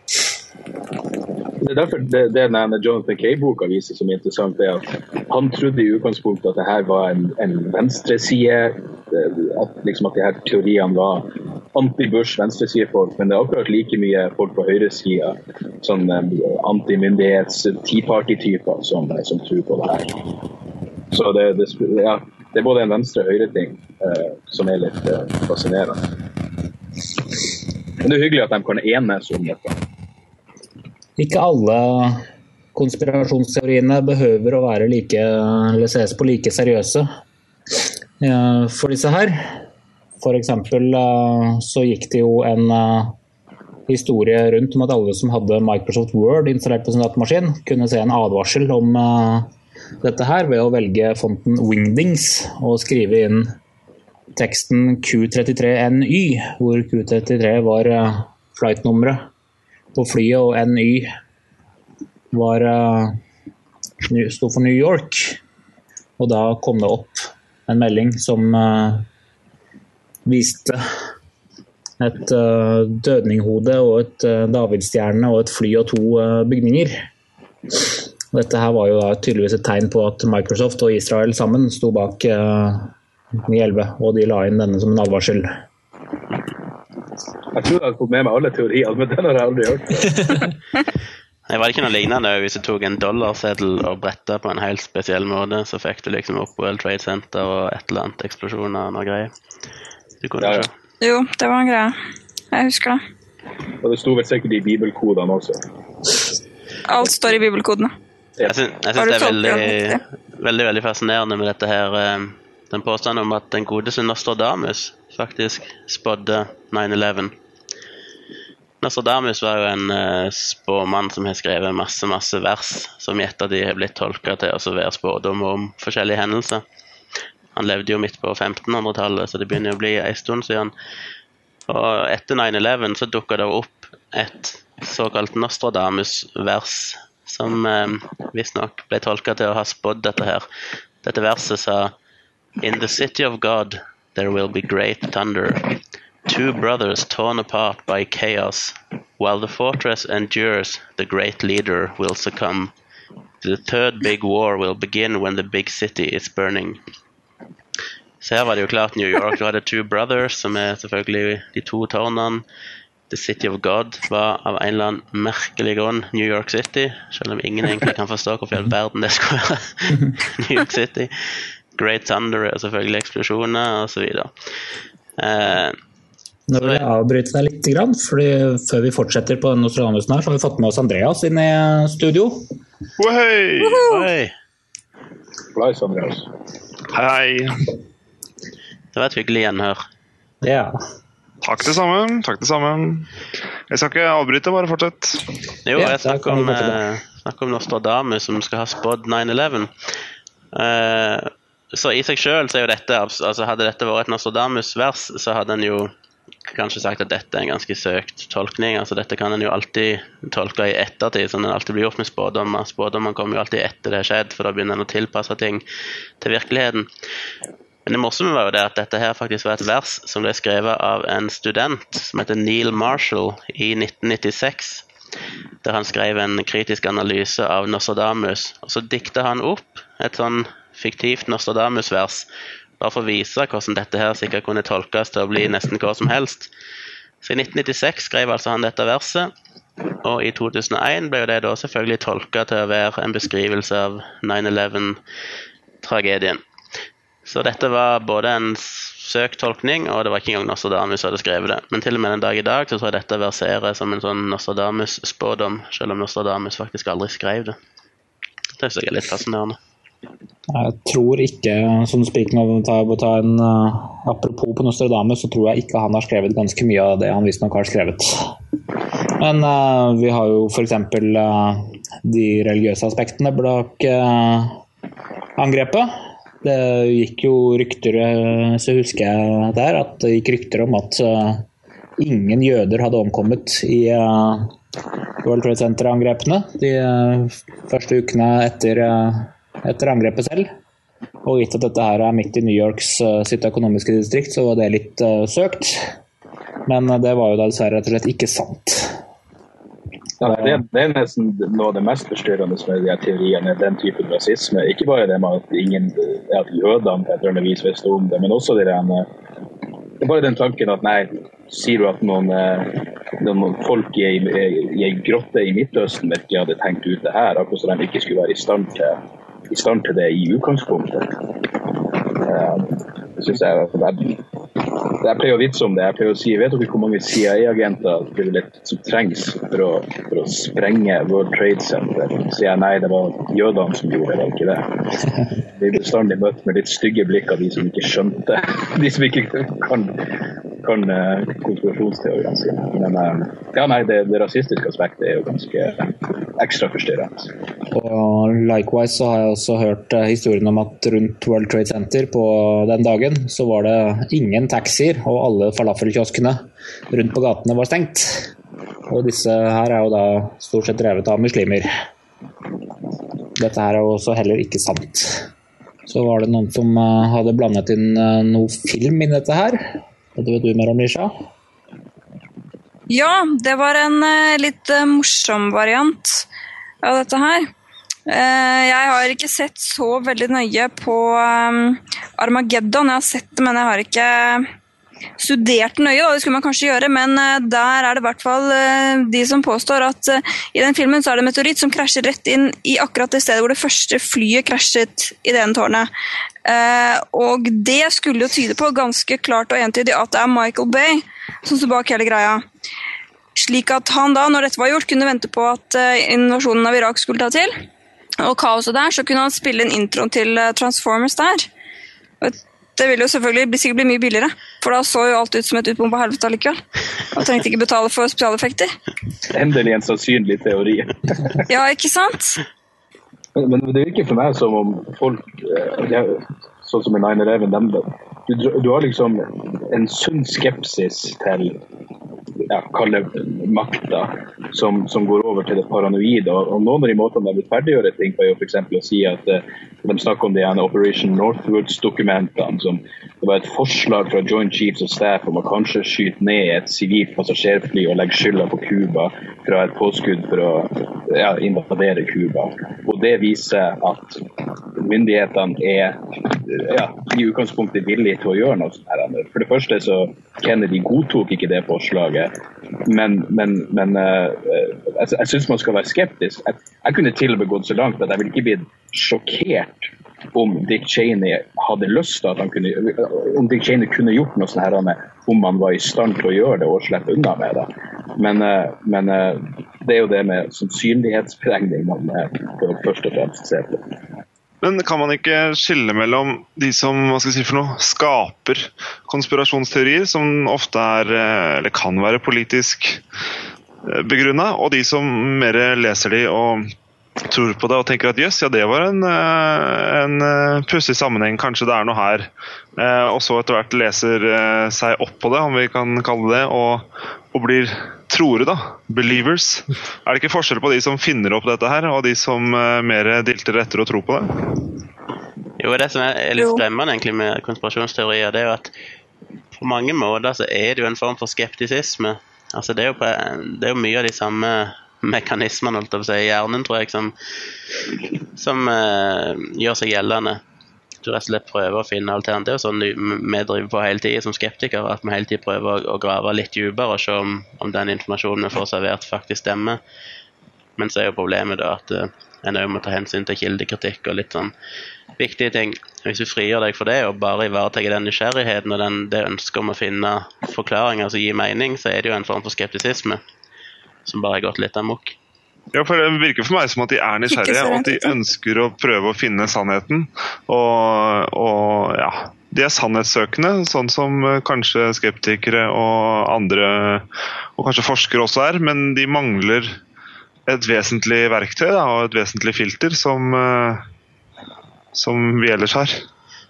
Det er derfor det, det denne Jonathan Kay-boka viser som er interessant, er at han trodde i utgangspunktet at det her var en, en venstreside, at, liksom at de her teoriene var anti-Bush, venstresidefolk, men det er akkurat like mye folk på høyresida, sånn um, antimyndighets Tea Party-typer, som, som, tror på det her. Så det, det, ja, det er både en venstre- og høyre-ting uh, som er litt uh, fascinerende. Men det er hyggelig at de kan enes om dette. Ikke alle konspirasjonsteoriene behøver å være like, eller ses på like seriøse for disse her. F.eks. så gikk det jo en historie rundt om at alle som hadde Microsoft Word installert på sin datamaskin, kunne se en advarsel om dette her ved å velge fonten Wingdings og skrive inn teksten Q33NY, hvor Q33 var flightnummeret på flyet, og NY var, uh, sto for New York. Og da kom det opp en melding som uh, viste et uh, dødninghode og et uh, davidsstjerne og et fly og to uh, bygninger. Dette her var jo da tydeligvis et tegn på at Microsoft og Israel sammen sto bak uh, 9-11, og de la inn denne som en advarsel. Jeg tror jeg hadde fått med meg alle teoriene, men den har jeg aldri hørt. Det var ikke noe lignende hvis du tok en dollarseddel og bretta på en helt spesiell måte, så fikk du liksom opp World Trade Center og et eller annet eksplosjoner og noe greier. Du kunne Ja, ja. Jo, det var en greie. Jeg husker det. Og det sto vel sikkert i bibelkodene også. Alt står i bibelkodene. Jeg syns, jeg syns det er veldig, veldig veldig fascinerende med dette her eh, Den påstanden om at den godeste Nostradamus faktisk spådde 9-11. Nostradamus var jo en uh, spåmann som har skrevet masse masse vers som i ettertid har blitt tolka til å være spådommer om forskjellige hendelser. Han levde jo midt på 1500-tallet, så det begynner jo å bli en stund siden. Og etter 9-11 så dukka det opp et såkalt Nostradamus-vers, som eh, visstnok ble tolka til å ha spådd dette her. Dette verset sa In the city of God there will be great thunder. Two brothers torn apart by chaos. While the fortress endures, the great leader will succumb. The third big war will begin when the big city is burning. Så her var det jo klart New York. Du hadde Two Brothers, som er selvfølgelig de to tårnene. The City of God var av en eller annen merkelig grunn New York City, selv om ingen egentlig kan forstå hvorfor i all verden det skulle være New York City. Great Thunder er selvfølgelig eksplosjoner osv. Eh, Nå vil jeg avbryte deg litt, grann, fordi før vi fortsetter på Nostradamusen her, så har vi fått med oss Andreas inn i studio. Hei! Hei! Andreas. Hei. det var et hyggelig gjenhør. Ja. Takk det samme. Takk det samme. Jeg skal ikke avbryte, bare fortsett. Jo, jeg snakker om, eh, snakker om Nostradamus som skal ha spådd 9-11. Eh, så i seg sjøl så er jo dette altså Hadde dette vært et Nostradamus-vers, så hadde en jo kanskje sagt at dette er en ganske søkt tolkning. altså Dette kan en jo alltid tolke i ettertid, som det alltid blir gjort med spådommer. Spådommer kommer jo alltid etter det har skjedd, for da begynner en å tilpasse ting til virkeligheten. Men det morsomme var jo det at dette her faktisk var et vers som ble skrevet av en student som heter Neil Marshall i 1996. Der han skrev en kritisk analyse av Nostradamus. Og så dikta han opp et sånn fiktivt Nostradamus-vers, bare for å vise hvordan dette her sikkert kunne tolkes til å bli nesten hva som helst. Så i 1996 skrev altså han dette verset, og i 2001 ble det da selvfølgelig tolka til å være en beskrivelse av 9-11-tragedien. Så dette var både en søkt tolkning, og det var ikke engang Nostradamus hadde skrevet det. Men til og med den dag i dag så tror jeg dette verserer som en sånn Nostradamus-spådom, selv om Nostradamus faktisk aldri skrev det. Det syns jeg er litt fascinerende. Jeg tror ikke, som speaking of ta, ta en uh, Apropos på Nostradamus, så tror jeg ikke han har skrevet ganske mye av det han visstnok har skrevet. Men uh, vi har jo f.eks. Uh, de religiøse aspektene bak uh, angrepet. Det gikk jo rykter, så husker jeg der, at det gikk rykter om at uh, ingen jøder hadde omkommet i uh, World Trade Center-angrepene de uh, første ukene etter, etter, angrepet selv. Og gitt at dette her er midt i New Yorks sitt økonomiske distrikt, så var det litt søkt. Men det var jo da dessverre rett og slett ikke sant. Ja, det, det, er nesten noe av det mest forstyrrende med de teoriene, den typen rasisme. Ikke bare det med at, ingen, at jødene på et eller annet vis visste om det, men også det der, det er bare den tanken at nei, sier du at noen, noen folk i ei grotte i Midtøsten ikke hadde tenkt ut det her, akkurat som de ikke skulle være i stand til, i stand til det i utgangspunktet. Det synes jeg, jeg jeg pleier å vitse om det. Jeg pleier å si Vet dere hvor mange CIA-agenter som trengs for å, for å, sprenge World Trade Center? Så sier jeg nei, det var jødene som gjorde det, ikke det. Vi blir bestandig møtt med litt stygge blikk av de som ikke skjønte. De som ikke kan, kan uh, konspirasjonsteoriene sine. Men uh, ja, nei, det, det, rasistiske aspektet er jo ganske ekstra forstyrrende. Og likewise så har jeg også hørt uh, historien om at rundt World Trade Center på den dagen så var det ingen taxier, og alle falafelkioskene rundt på gatene var stengt. Og disse her er jo da stort sett drevet av muslimer. Dette her er jo også heller ikke sant. Så var det noen som hadde blandet inn noe film i dette her. Det vet du mer om, Lisha? Ja, det var en litt morsom variant av dette her. Jeg har ikke sett så veldig nøye på Armageddon. Jeg har sett det, men jeg har ikke studert nøye. Det skulle man kanskje gjøre, men der er det i hvert fall de som påstår at i den filmen så er det en meteoritt som krasjer rett inn i akkurat det stedet hvor det første flyet krasjet i det tårnet. Og det skulle jo tyde på ganske klart og entydig at det er Michael Bay som står bak hele greia. Slik at han da, når dette var gjort, kunne vente på at invasjonen av Irak skulle ta til og kaoset der, så kunne han spille en intro til Transformers der. Det ville jo selvfølgelig bli, sikkert bli mye billigere, for da så jo alt ut som et utbomba helvete allikevel. Og trengte ikke betale for spesialeffekter. Endelig en sannsynlig teori. ja, ikke sant? Men, men det virker for meg som om folk, ja, sånn som i 9-11, du, du har liksom en sunn skepsis til ja, kalle makta, som, som, går over til det paranoide. Og, og Noen av de måtene de rettferdiggjør ting på, er jo f.eks. å si at uh, de snakker om de Operation Northwoods-dokumentene. som Det var et forslag fra Joint Chiefs of Staff om å kanskje skyte ned et sivilt passasjerfly og legge skylda på Cuba fra et påskudd for å ja, invadere Cuba. Og det viser at myndighetene er ja, i utgangspunktet villige til å gjøre noe sånt. her. For det første så Kennedy godtok ikke det forslaget, men, men, men uh, jeg, jeg syns man skal være skeptisk. Jeg, jeg kunne til og med gått så langt at jeg ville ikke blitt sjokkert om Dick Cheney hadde lyst til at han kunne om Dick Cheney kunne gjort noe sånt her, om han var i stand til å gjøre det og slippe unna med det. Men, men det er jo det med sannsynlighetsberegning man først og fremst ser på. Men kan man ikke skille mellom de som hva skal jeg si for noe, skaper konspirasjonsteorier, som ofte er, eller kan være politisk begrunna, og de som mer leser de og tror på det og tenker at jøss, ja det var en, en pussig sammenheng, kanskje det er noe her. Og så etter hvert leser seg opp på det, om vi kan kalle det, og, og blir troere, da. Believers. Er det ikke forskjell på de som finner opp dette her, og de som mer dilter etter å tro på det? Jo, det som er litt skremmende egentlig med konspirasjonsteorier, det er jo at på mange måter så er det jo en form for skeptisisme. Altså det er jo, på, det er jo mye av de samme mekanismene holdt jeg på å si, i hjernen, tror jeg, som, som uh, gjør seg gjeldende. Rett og slett prøver å finne alternativer, sånn vi driver på hele tida som skeptikere, at vi hele tida prøver å, grave litt dypere og se om, om, den informasjonen vi får servert, faktisk stemmer. Men så er jo problemet da at uh, en òg må ta hensyn til kildekritikk og litt sånn viktige ting. Hvis du frigjør deg for det og bare ivaretar den nysgjerrigheten og den, det ønsket om å finne forklaringer som gir mening, så er det jo en form for skeptisisme som bare har gått litt amok. Ja, for Det virker for meg som at de er nysgjerrige og at de ønsker å prøve å finne sannheten. Og, og ja, De er sannhetssøkende, sånn som eh, kanskje skeptikere og andre, og kanskje forskere også er. Men de mangler et vesentlig verktøy da, og et vesentlig filter som, eh, som vi ellers har.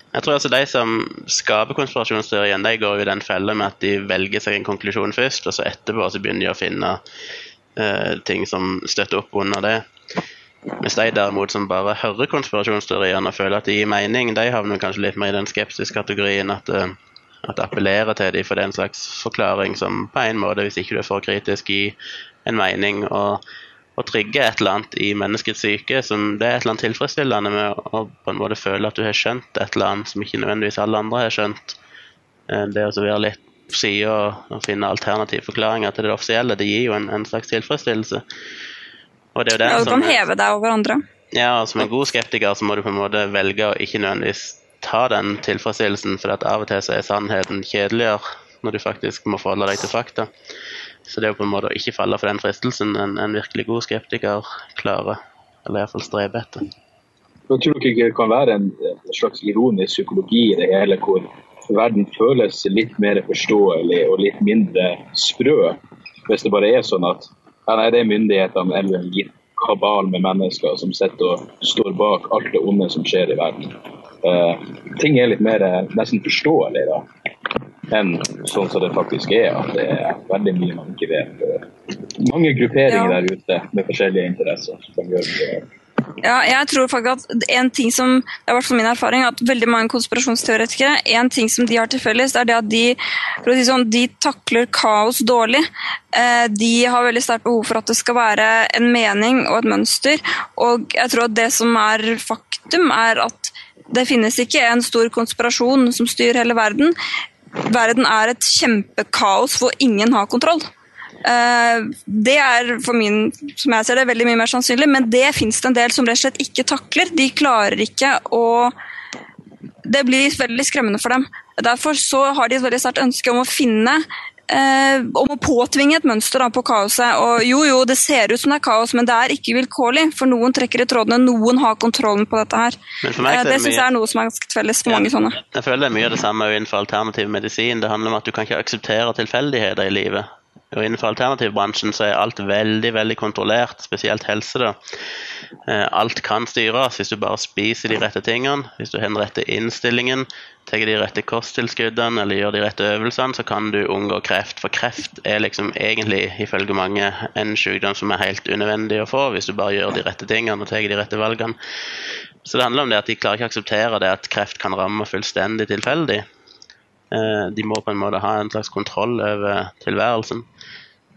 Jeg tror altså De som skaper konspirasjonsteorien, de går i den fella med at de velger seg en konklusjon først, og så etterpå så begynner de å finne ting som støtter opp under det. Mens de derimot som bare hører konspirasjonsteoriene og føler at det gir mening, de havner kanskje litt mer i den skeptiske kategorien at, eh, at det appellerer til dem for det er en slags forklaring som på en måte, hvis ikke du er for kritisk, gir en mening. og og trigger et eller annet i menneskets syke. som Det er et eller annet tilfredsstillende med å på en måte føle at du har skjønt et eller annet som ikke nødvendigvis alle andre har skjønt. Eh, det å være litt sida og finne alternative forklaringer til det offisielle, det gir jo en, en slags tilfredsstillelse. Og det er jo det ja, du kan heve deg over andre. Ja, og som en god skeptiker så må du på en måte velge å ikke nødvendigvis ta den tilfredsstillelsen, for at av og til så er sannheten kjedeligere når du faktisk må forholde deg til fakta. Så det er jo på en måte å ikke falle for den fristelsen en, en virkelig god skeptiker klarer, eller iallfall streber etter. Jeg tror ikke det kan være en, en slags ironisk psykologi i det hele, hvor verden føles litt mer forståelig og litt mindre sprø, hvis det bare er sånn at ja, nei, det er myndighetene eller en gitt kabal med mennesker som sitter og står bak alt det onde som skjer i verden. Uh, ting er litt mer uh, nesten forståelig da enn sånn som det faktisk er. At det er veldig mye man ikke vet. Mange grupperinger ja. der ute med forskjellige interesser. som gjør det ja, jeg tror faktisk at en ting som, det er hvert min erfaring, at veldig mange konspirasjonsteoretikere en ting som de har til felles, er det at de, si sånn, de takler kaos dårlig. Eh, de har veldig sterkt behov for at det skal være en mening og et mønster. Og jeg tror at det som er faktum, er at det finnes ikke en stor konspirasjon som styrer hele verden verden er et kjempekaos hvor ingen har kontroll. Eh, det er for min, som jeg ser det, veldig mye mer sannsynlig, men det fins det en del som rett og slett ikke takler. De klarer ikke å Det blir veldig skremmende for dem. Derfor så har de et veldig sterkt ønske om å finne eh, om å påtvinge et mønster da, på kaoset. Og jo, jo, det ser ut som det er kaos, men det er ikke vilkårlig. For noen trekker i trådene, noen har kontrollen på dette her. Eh, det det syns jeg er noe som er ganske felles for mange sånne. Jeg føler det er mye av det samme innenfor alternativ medisin. Det handler om at du kan ikke akseptere tilfeldigheter i livet. Og Innenfor alternativbransjen så er alt veldig veldig kontrollert, spesielt helse. da. Eh, alt kan styres hvis du bare spiser de rette tingene, hvis du har den rette innstillingen, tar de rette kosttilskuddene eller gjør de rette øvelsene, så kan du unngå kreft. For kreft er liksom egentlig, ifølge mange, en sykdom som er helt unødvendig å få hvis du bare gjør de rette tingene og tar de rette valgene. Så det handler om det at de klarer ikke å akseptere det at kreft kan ramme fullstendig tilfeldig. Eh, de må på en måte ha en slags kontroll over tilværelsen.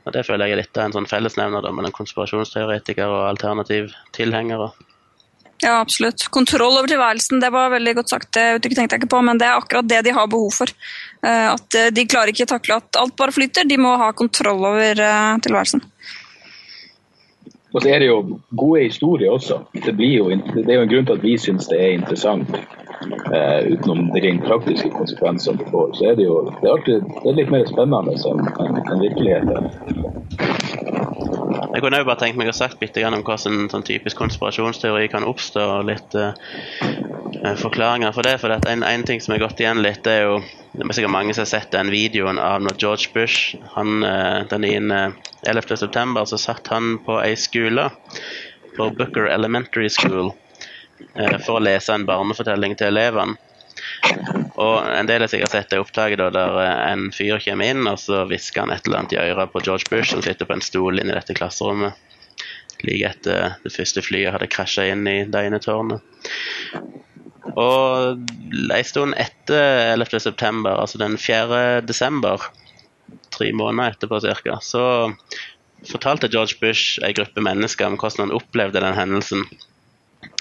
Og Det føler jeg er litt av en sånn fellesnevner mellom konspirasjonsteoretikere og alternativtilhengere. Ja, absolutt. Kontroll over tilværelsen, det var veldig godt sagt. Det tenkte jeg ikke på, men det er akkurat det de har behov for. Eh, at eh, De klarer ikke å takle at alt bare flyter, de må ha kontroll over tilværelsen. Og så er det jo gode historier også. Det, jo, det er jo en grunn til at vi syns det er interessant eh, utenom rent praktiske konsekvensene du får, så er det jo det er alltid, det er litt mer spennende enn en, en virkeligheten. Jeg kunne jo bare tenkt meg å sagt litt om hvordan sånn typisk konspirasjonsteori kan oppstå. og litt uh, forklaringer for det. for det en, en, ting som har gått igjen litt, det er jo det er sikkert mange som har sett den videoen av når George Bush han, uh, den 11.9. så satt han på ei skole på Booker Elementary School Eh, for å lese en barnefortelling til elevene. Og En del har sikkert sett det opptaket da, der eh, en fyr kommer inn og så hvisker han et eller annet i øret på George Bush, som sitter på en stol inne i dette klasserommet. Like etter det første flyet hadde krasja inn i det ene tårnet. Og en stund etter 11.9., altså den 4. desember, tre måneder etterpå ca., så fortalte George Bush en gruppe mennesker om hvordan han opplevde den hendelsen.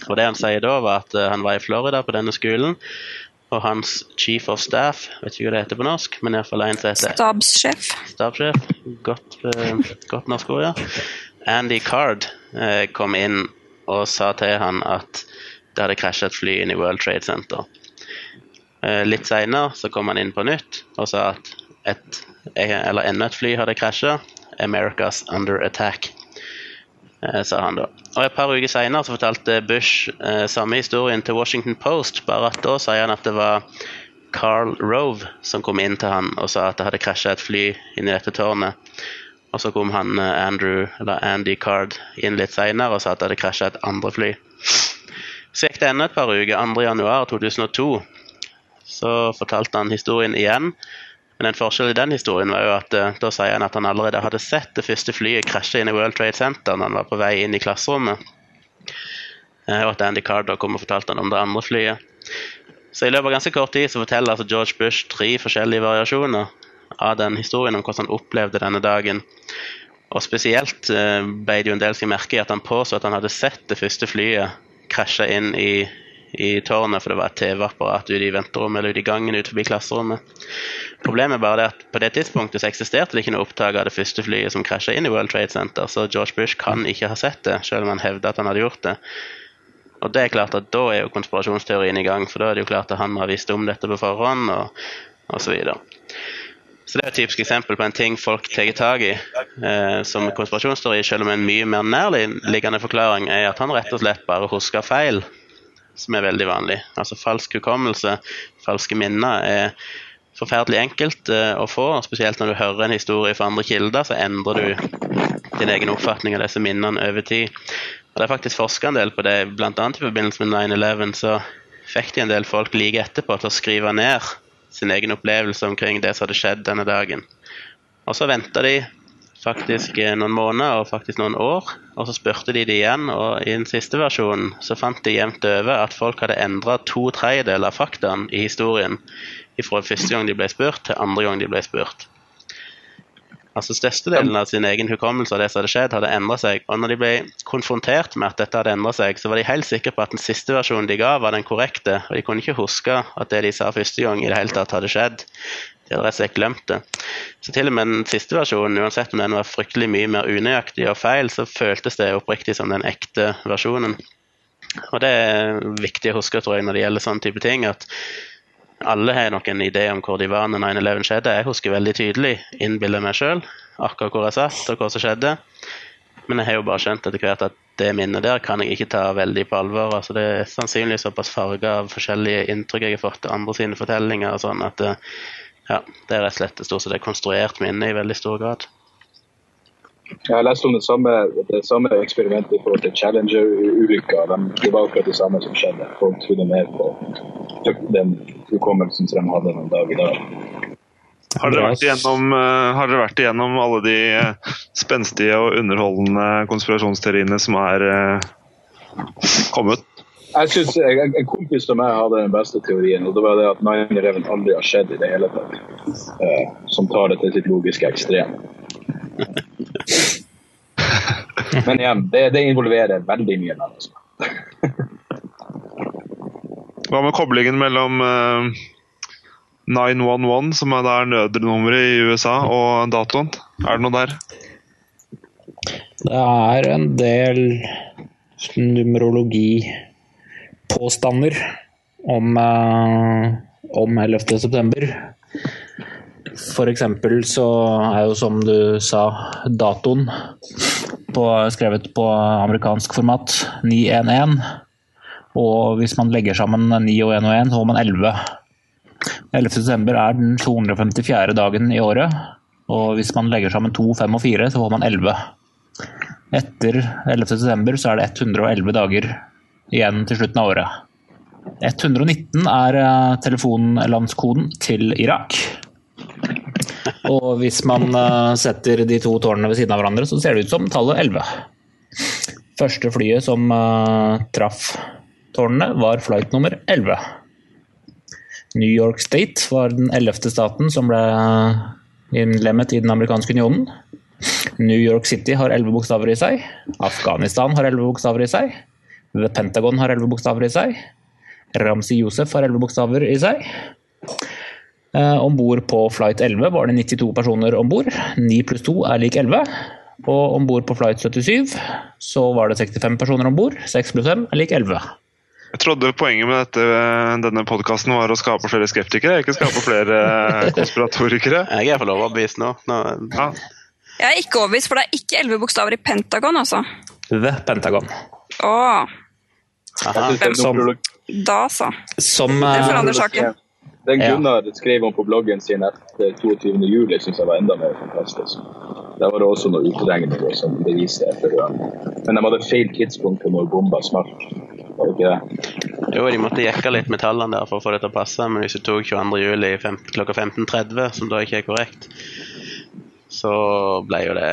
Og det han sier da, var at han var i Florida på denne skolen, og hans chief of staff, vet ikke hva det heter på norsk, men iallfall en som heter Stabssjef. stabssjef, godt, uh, godt norsk ord, ja. Andy Card uh, kom inn og sa til han at det hadde krasja et fly inn i World Trade Center. Litt seinere så kom han inn på nytt og sa at et, eller enda et fly hadde krasja. America's under attack, sa han da. Og Et par uker senere så fortalte Bush eh, samme historien til Washington Post, bare at da sier han at det var Carl Rove som kom inn til han og sa at det hadde krasja et fly inn i dette tårnet. Og så kom han Andrew, eller Andy Card inn litt senere og sa at det hadde krasja et andre fly. Så gikk det enda et par uker, 2.1.2002. Så fortalte han historien igjen. Men en forskjell i den historien var jo at uh, da sier han at han allerede hadde sett det første flyet krasje inn i World Trade Center når han var på vei inn i klasserommet. Uh, og at Andy Carter kom og fortalte han om det andre flyet. Så i løpet av ganske kort tid så forteller altså George Bush tre forskjellige variasjoner av den historien om hvordan han opplevde denne dagen. Og spesielt uh, ble jo en del seg merke i at han påstod at han hadde sett det første flyet krasje inn i i tårnet, for det var et TV-apparat ute i venterommet eller ute i gangen ut forbi klasserommet. Problemet er bare det at på det tidspunktet så eksisterte det ikke noe opptak av det første flyet som krasja inn i World Trade Center, så George Bush kan ikke ha sett det, selv om han hevder at han hadde gjort det. Og det er klart at Da er jo konspirasjonsteorien i gang, for da er det jo klart at han har visst om dette på forhånd, og, osv. så. Så Det er et typisk eksempel på en ting folk tar tak i eh, som konspirasjonsteori, selv om en mye mer nærliggende forklaring er at han rett og slett bare husker feil som er veldig vanlig. Altså falsk hukommelse, falske minner, er forferdelig enkelt uh, å få. Spesielt når du hører en historie fra andre kilder, så endrer du din egen oppfatning av disse minnene over tid. Og Det er faktisk forska en del på det, bl.a. i forbindelse med 9-11 så fikk de en del folk like etterpå til å skrive ned sin egen opplevelse omkring det som hadde skjedd denne dagen. Og så venta de faktisk eh, noen måneder og faktisk noen år. Og så spurte de det igjen, og i den siste versjonen så fant de jevnt over at folk hadde endra to tredjedeler av faktaene i historien fra første gang de ble spurt, til andre gang de ble spurt. Altså Størstedelen av sin egen hukommelse av det som hadde skjedd, hadde endra seg. Og når de ble konfrontert med at dette hadde endra seg, så var de helt sikre på at den siste versjonen de ga, var den korrekte. Og de kunne ikke huske at det de sa første gang, i det hele tatt hadde skjedd. De hadde rett og slett glemt det. Så til og med den siste versjonen, uansett om den var fryktelig mye mer unøyaktig og feil, så føltes det oppriktig som den ekte versjonen. Og det er viktig å huske tror jeg, når det gjelder sånne type ting, at alle har nok en idé om hvor de var når 9-11 skjedde. Jeg husker veldig tydelig, innbiller meg sjøl, akkurat hvor jeg satt og hva som skjedde. Men jeg har jo bare skjønt etter hvert at det minnet der kan jeg ikke ta veldig på alvor. altså Det er sannsynligvis såpass farga av forskjellige inntrykk jeg har fått til andre sine fortellinger og sånn at ja, det er rett og slett stort sett et konstruert minne i veldig stor grad. Jeg har lest om det samme, det samme eksperimentet i forhold til Challenger-ulykka. Det var akkurat det samme som skjedde. Folk trodde mer på den hukommelsen som de hadde noen dag i dag. Har dere, vært igjennom, eh, har dere vært igjennom alle de eh, spenstige og underholdende konspirasjonsteoriene som er eh, kommet? Jeg synes En kompis av meg hadde den beste teorien, og det var det at 9-11 aldri har skjedd i det hele tatt. Eh, som tar det til sitt logiske ekstrem. Men igjen, det, det involverer veldig mye mennesker. Hva med koblingen mellom eh, 911, som er der nødnummeret i USA, og datoen? Er det noe der? Det er en del numerologi påstander om, uh, om 11. september. F.eks. så er jo som du sa, datoen på, skrevet på amerikansk format 911. Og hvis man legger sammen 9 og 1 og 1, så får man 11. 11. september er den 254. dagen i året. Og hvis man legger sammen 2, 5 og 4, så får man 11. Etter 11. september så er det 111 dager igjen til slutten av året. 119 er eh, telefonlandskoden til Irak. Og hvis man eh, setter de to tårnene ved siden av hverandre, så ser det ut som tallet 11. Første flyet som uh, traff tårnene, var flight nummer 11. New York State var den ellevte staten som ble innlemmet i den amerikanske unionen. New York City har elleve bokstaver i seg. Afghanistan har elleve bokstaver i seg. The Pentagon har elleve bokstaver i seg. Ramzi Josef har elleve bokstaver i seg. Eh, om bord på flight 11 var det 92 personer om bord. 9 pluss 2 er lik 11. Og om bord på flight 77 så var det 65 personer om bord. 6 pluss 5 er lik 11. Jeg trodde poenget med dette, denne podkasten var å skape flere skeptikere, ikke skape flere konspiratorikere. Jeg er for overbevist nå. nå. Ja. Jeg er ikke overbevist, for det er ikke elleve bokstaver i Pentagon, altså. The Pentagon. Åh, Aha. Som- da så. Som Det eh, forandrer saken. Den Ja. Gunnar skrev om på bloggen sin etter 22. juli, syns jeg var enda mer fantastisk. Der var det også noen utregninger som beviste etter det. Men de hadde feil tidspunkt når bomba smalt. Var det ikke det? Jo, de måtte jekke litt med tallene der for å få det til å passe, men hvis du tok 22. juli klokka 15.30, som da ikke er korrekt, så ble jo det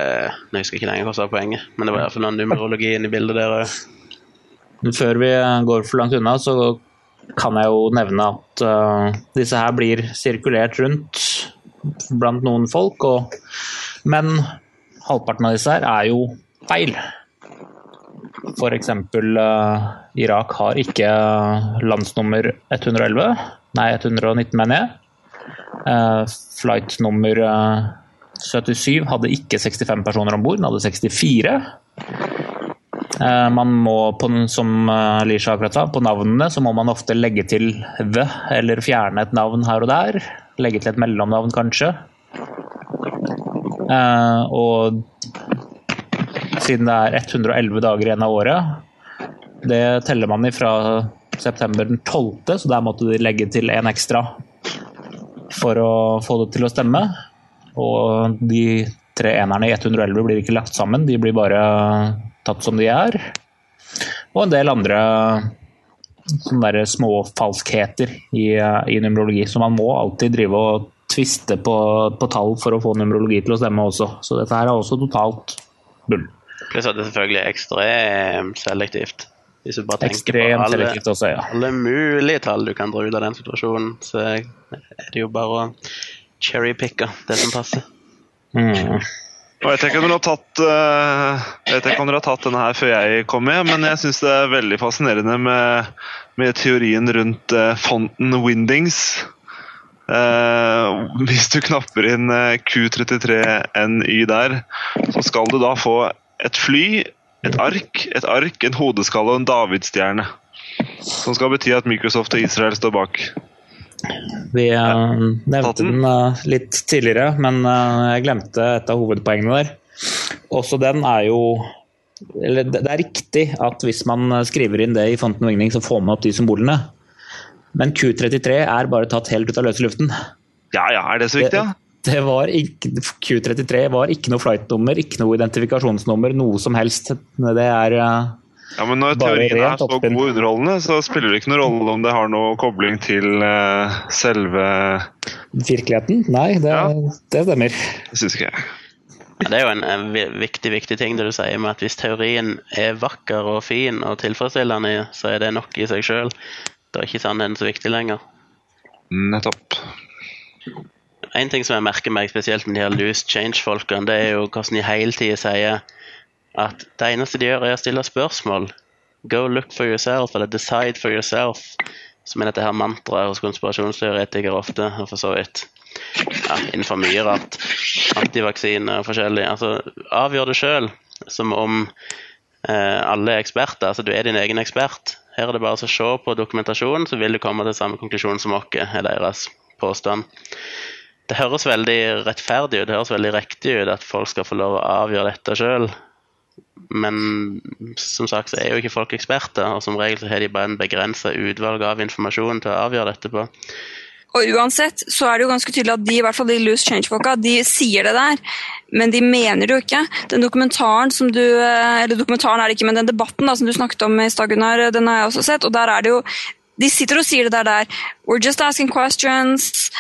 Jeg husker ikke lenger hva som var poenget, men det var iallfall noe numerologi inne i bildet der òg. Før vi går for langt unna, så kan jeg jo nevne at uh, disse her blir sirkulert rundt blant noen folk, og, men halvparten av disse her er jo feil. For eksempel eh, Irak har ikke landsnummer 111, nei 119 mener jeg. Uh, flight nummer uh, 77 hadde ikke 65 personer om bord, den hadde 64. Eh, Man må, som eh, Lisha akkurat sa, på navnene så må man ofte legge til the, eller fjerne et navn her og der. Legge til et mellomnavn, kanskje. Eh, og siden det er 111 dager igjen av året, det teller man ifra september den 12., så der måtte de legge til en ekstra for å få det til å stemme. Og de tre enerne i 111 blir ikke lagt sammen, de blir bare tatt som de er. Og en del andre sånne små falskheter i, i numerologi. Så man må alltid drive og tviste på, på tall for å få numerologi til å stemme også. Så dette her er også totalt bull. Pluss at det selvfølgelig er ekstremt selektivt. Hvis du bare tenker Ekstremt på alle, også, ja. alle mulige tall du kan dra ut av den situasjonen, så er det jo bare å cherrypicke det som passer. Mm. Jeg vet ikke om dere har tatt, eh, jeg vet dere har tatt denne her før jeg kom med, men jeg syns det er veldig fascinerende med, med teorien rundt eh, fonten Windings. Eh, hvis du knapper inn eh, Q33NY der, så skal du da få et fly, et ark, et ark, en hodeskalle og en davidsstjerne. Som skal bety at Microsoft og Israel står bak. Vi ja. Nevnte den? eh, litt tidligere, men eh, jeg glemte et av hovedpoengene der. Også den er jo eller det er riktig at hvis man skriver inn det i fonten vingning, så får man opp de symbolene. Men Q33 er bare tatt helt ut av løse luften. Ja ja, er det så viktig, ja? Det var ikke, Q33 var ikke noe flightnummer, ikke noe identifikasjonsnummer, noe som helst. Det er eh, Ja, men når teorien er så oppspinn. god og underholdende, så spiller det ikke noen rolle om det har noe kobling til uh, selve virkeligheten. Nei, det, Ja. det stemmer. Det syns ikke jeg. Ja, det er jo en, en viktig viktig ting det du sier med at hvis teorien er vakker og fin og tilfredsstillende, så er det nok i seg sjøl. Da er ikke sannheten så viktig lenger. Nettopp. En ting som jeg merker meg spesielt med de her loose change-folkene, det er jo hvordan de hele tida sier at det eneste de gjør, er å stille spørsmål. Go look for yourself, eller decide for yourself. Som er dette her mantraet hos konspirasjonsteoretikere ofte, og for så vidt ja, innenfor mye rart. Antivaksine og forskjellig. Altså, avgjør det sjøl, som om eh, alle er eksperter. Altså, du er din egen ekspert. Her er det bare å se på dokumentasjonen, så vil du komme til samme konklusjon som oss, er deres påstand. Det høres veldig rettferdig ut, det høres veldig riktig ut at folk skal få lov å avgjøre dette sjøl. Men som sagt så er jo ikke folk eksperter, og som regel så har de bare en begrensa utvalg av informasjon til å avgjøre dette på. Og uansett så er det jo ganske tydelig at de, i hvert fall de loose change-folka, de sier det der, men de mener det jo ikke. Den dokumentaren som du eh, Eller dokumentaren er det ikke, men den debatten da, som du snakket om i stad, Gunnar, den har jeg også sett, og der er det jo de sitter og sier det der der. We're just asking questions.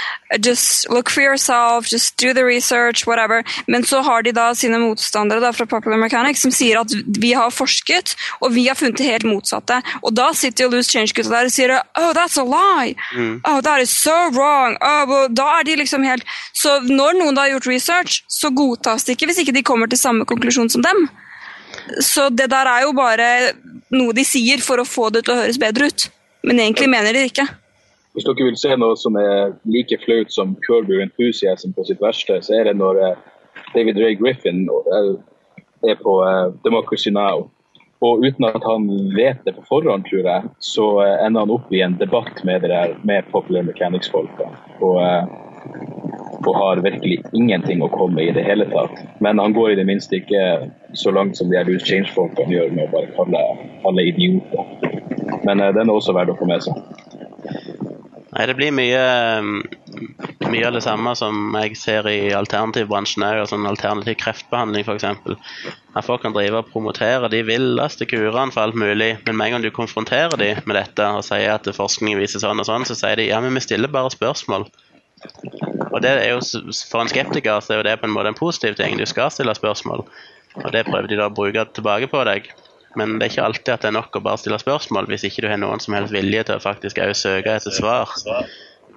Just look for yourself. Just do the research. Whatever. Men så har de da sine motstandere da fra Popular Mechanics som sier at vi har forsket, og vi har funnet det helt motsatte. Og da sitter jo loose change-gutta der og sier oh, that's a lie. Oh, that is so wrong. Oh, da er de liksom helt Så når noen da har gjort research, så godtas det ikke hvis ikke de kommer til samme konklusjon som dem. Så det der er jo bare noe de sier for å få det til å høres bedre ut. Men egentlig mener de ikke. Hvis dere vil se noe som er like flaut som Your Enthusiasm på sitt verste, så er det når eh, David Ray Griffin eh, er på eh, Democracy Now. Og uten at han vet det på forhånd, tror jeg, så eh, ender han opp i en debatt med, det der, med Popular Mechanics-folka. Og, eh, og har virkelig ingenting å komme i det hele tatt. Men han går i det minste ikke så langt som de her Loose Change-folkene gjør med å bare kalle alle idioter. Men eh, den er også verdt å få med seg. Nei, det blir mye, mye av det samme som jeg ser i alternativbransjen òg, sånn alternativ kreftbehandling f.eks. At folk kan drive og promotere de villeste kurene for alt mulig, men med en gang du konfronterer de med dette og sier at forskningen viser sånn og sånn, så sier de ja, men vi stiller bare spørsmål. Og det er jo, For en skeptiker så er det på en måte en positiv ting. Du skal stille spørsmål. Og det prøver de da å bruke tilbake på deg. Men det er ikke alltid at det er nok å bare stille spørsmål, hvis ikke du har noen som helst vilje til å faktisk også søke etter svar.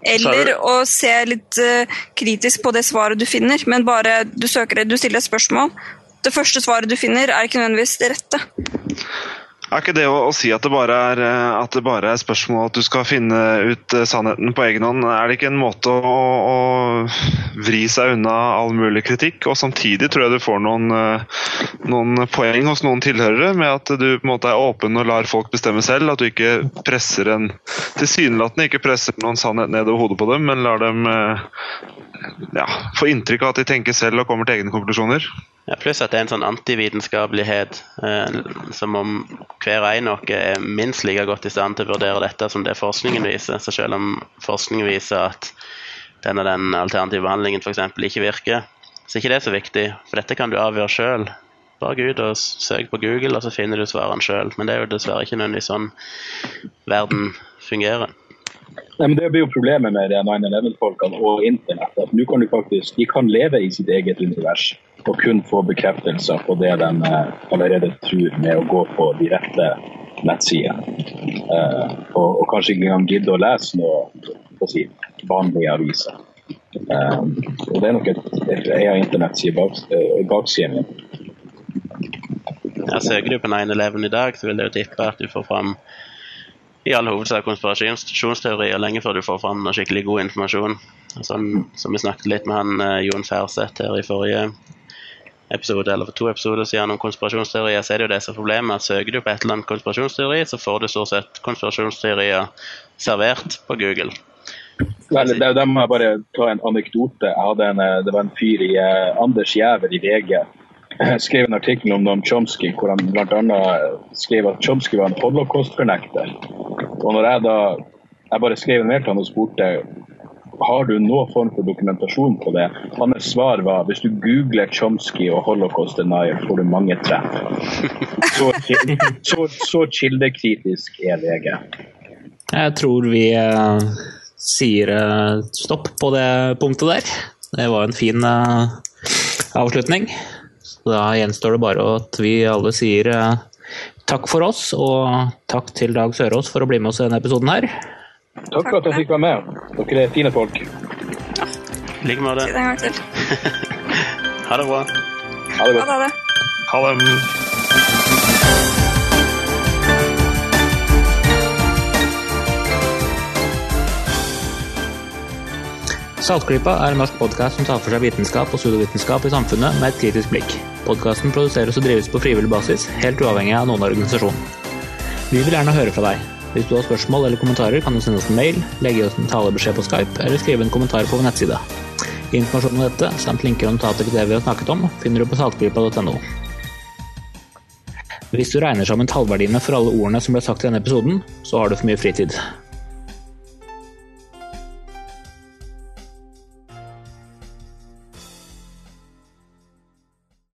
Eller å se litt uh, kritisk på det svaret du finner, men bare du søker du stiller et spørsmål. Det første svaret du finner, er ikke nødvendigvis det rette. Er ikke det å, å si at det, er, eh, at det bare er spørsmål at du skal finne ut uh, sannheten på egen hånd, er det ikke en måte å, å, vri seg unna all mulig kritikk? Og samtidig tror jeg du får noen, uh, noen poeng hos noen tilhørere med at du på en måte er åpen og lar folk bestemme selv. At du ikke presser en tilsynelatende ikke presser noen sannhet ned over hodet på dem, men lar dem ja, får inntrykk av at de tenker selv og kommer til egne konklusjoner. Ja, pluss at det er en sånn antivitenskapelighet, eh, som om hver og en av oss er minst like godt i stand til å vurdere dette som det forskningen viser. Så selv om forskningen viser at den og den alternative behandlingen f.eks. ikke virker, så er ikke det så viktig, for dette kan du avgjøre sjøl. Bare gå ut og søk på Google, og så finner du svarene sjøl. Men det er jo dessverre ikke nødvendigvis sånn verden fungerer. Nei, men Det blir jo problemet med 9-11-folkene og internett. at nå kan du faktisk, De kan leve i sitt eget univers og kun få bekreftelser på det de eh, allerede tror med å gå på de rette nettsidene. Eh, og, og, kanskje ikke engang gidde å lese noe si, vanlige aviser. Um, og Det er nok et, et, en internettside bak, eh, baksiden. Ja, søker du på 9-11 i dag, så vil det jo tippe at du får fram i all hovedsak konspirasjonsteorier lenge før du får fram skikkelig god informasjon. Sånn som vi snakket litt med han eh, Jon Færseth her i forrige episode, eller for to episoder siden om konspirasjonsteorier, så er det jo det som er problemet. at Søker du på et eller annet konspirasjonsteori, så får du stort sett konspirasjonsteorier servert på Google. Vel, det må jeg bare ta en anekdote. En, eh, det var en fyr i uh, Anders Giæver i VG skrev en artikkel om Noam Chomsky hvor han bl.a. skrev at Chomsky var en holocaust-fornekter. Og når jeg da jeg bare skrev en mail til han og spurte har du noen form for dokumentasjon på det? Hans svar var hvis du googler Chomsky og holocaust denier, får du mange treff. Så, så, så kildekritisk er VG. Jeg tror vi uh, sier uh, stopp på det punktet der. Det var en fin uh, Da gjenstår det bare at vi alle sier takk for oss, og takk til Dag Sørås for å bli med oss i denne episoden her. Takk for at jeg fikk være med. Dere er fine folk. I like måte. En gang til. ha det bra. Ha det Ha godt. det. Ha det. Saltklypa er en norsk podkast som tar for seg vitenskap og pseudovitenskap i samfunnet med et kritisk blikk. Podkasten produseres og drives på frivillig basis, helt uavhengig av noen organisasjon. Vi vil gjerne høre fra deg. Hvis du har spørsmål eller kommentarer, kan du sende oss en mail, legge oss en talebeskjed på Skype eller skrive en kommentar på vår nettside. Informasjon om dette, samt linker og notater til det vi har snakket om, finner du på saltklypa.no. Hvis du regner sammen tallverdiene for alle ordene som ble sagt i denne episoden, så har du for mye fritid.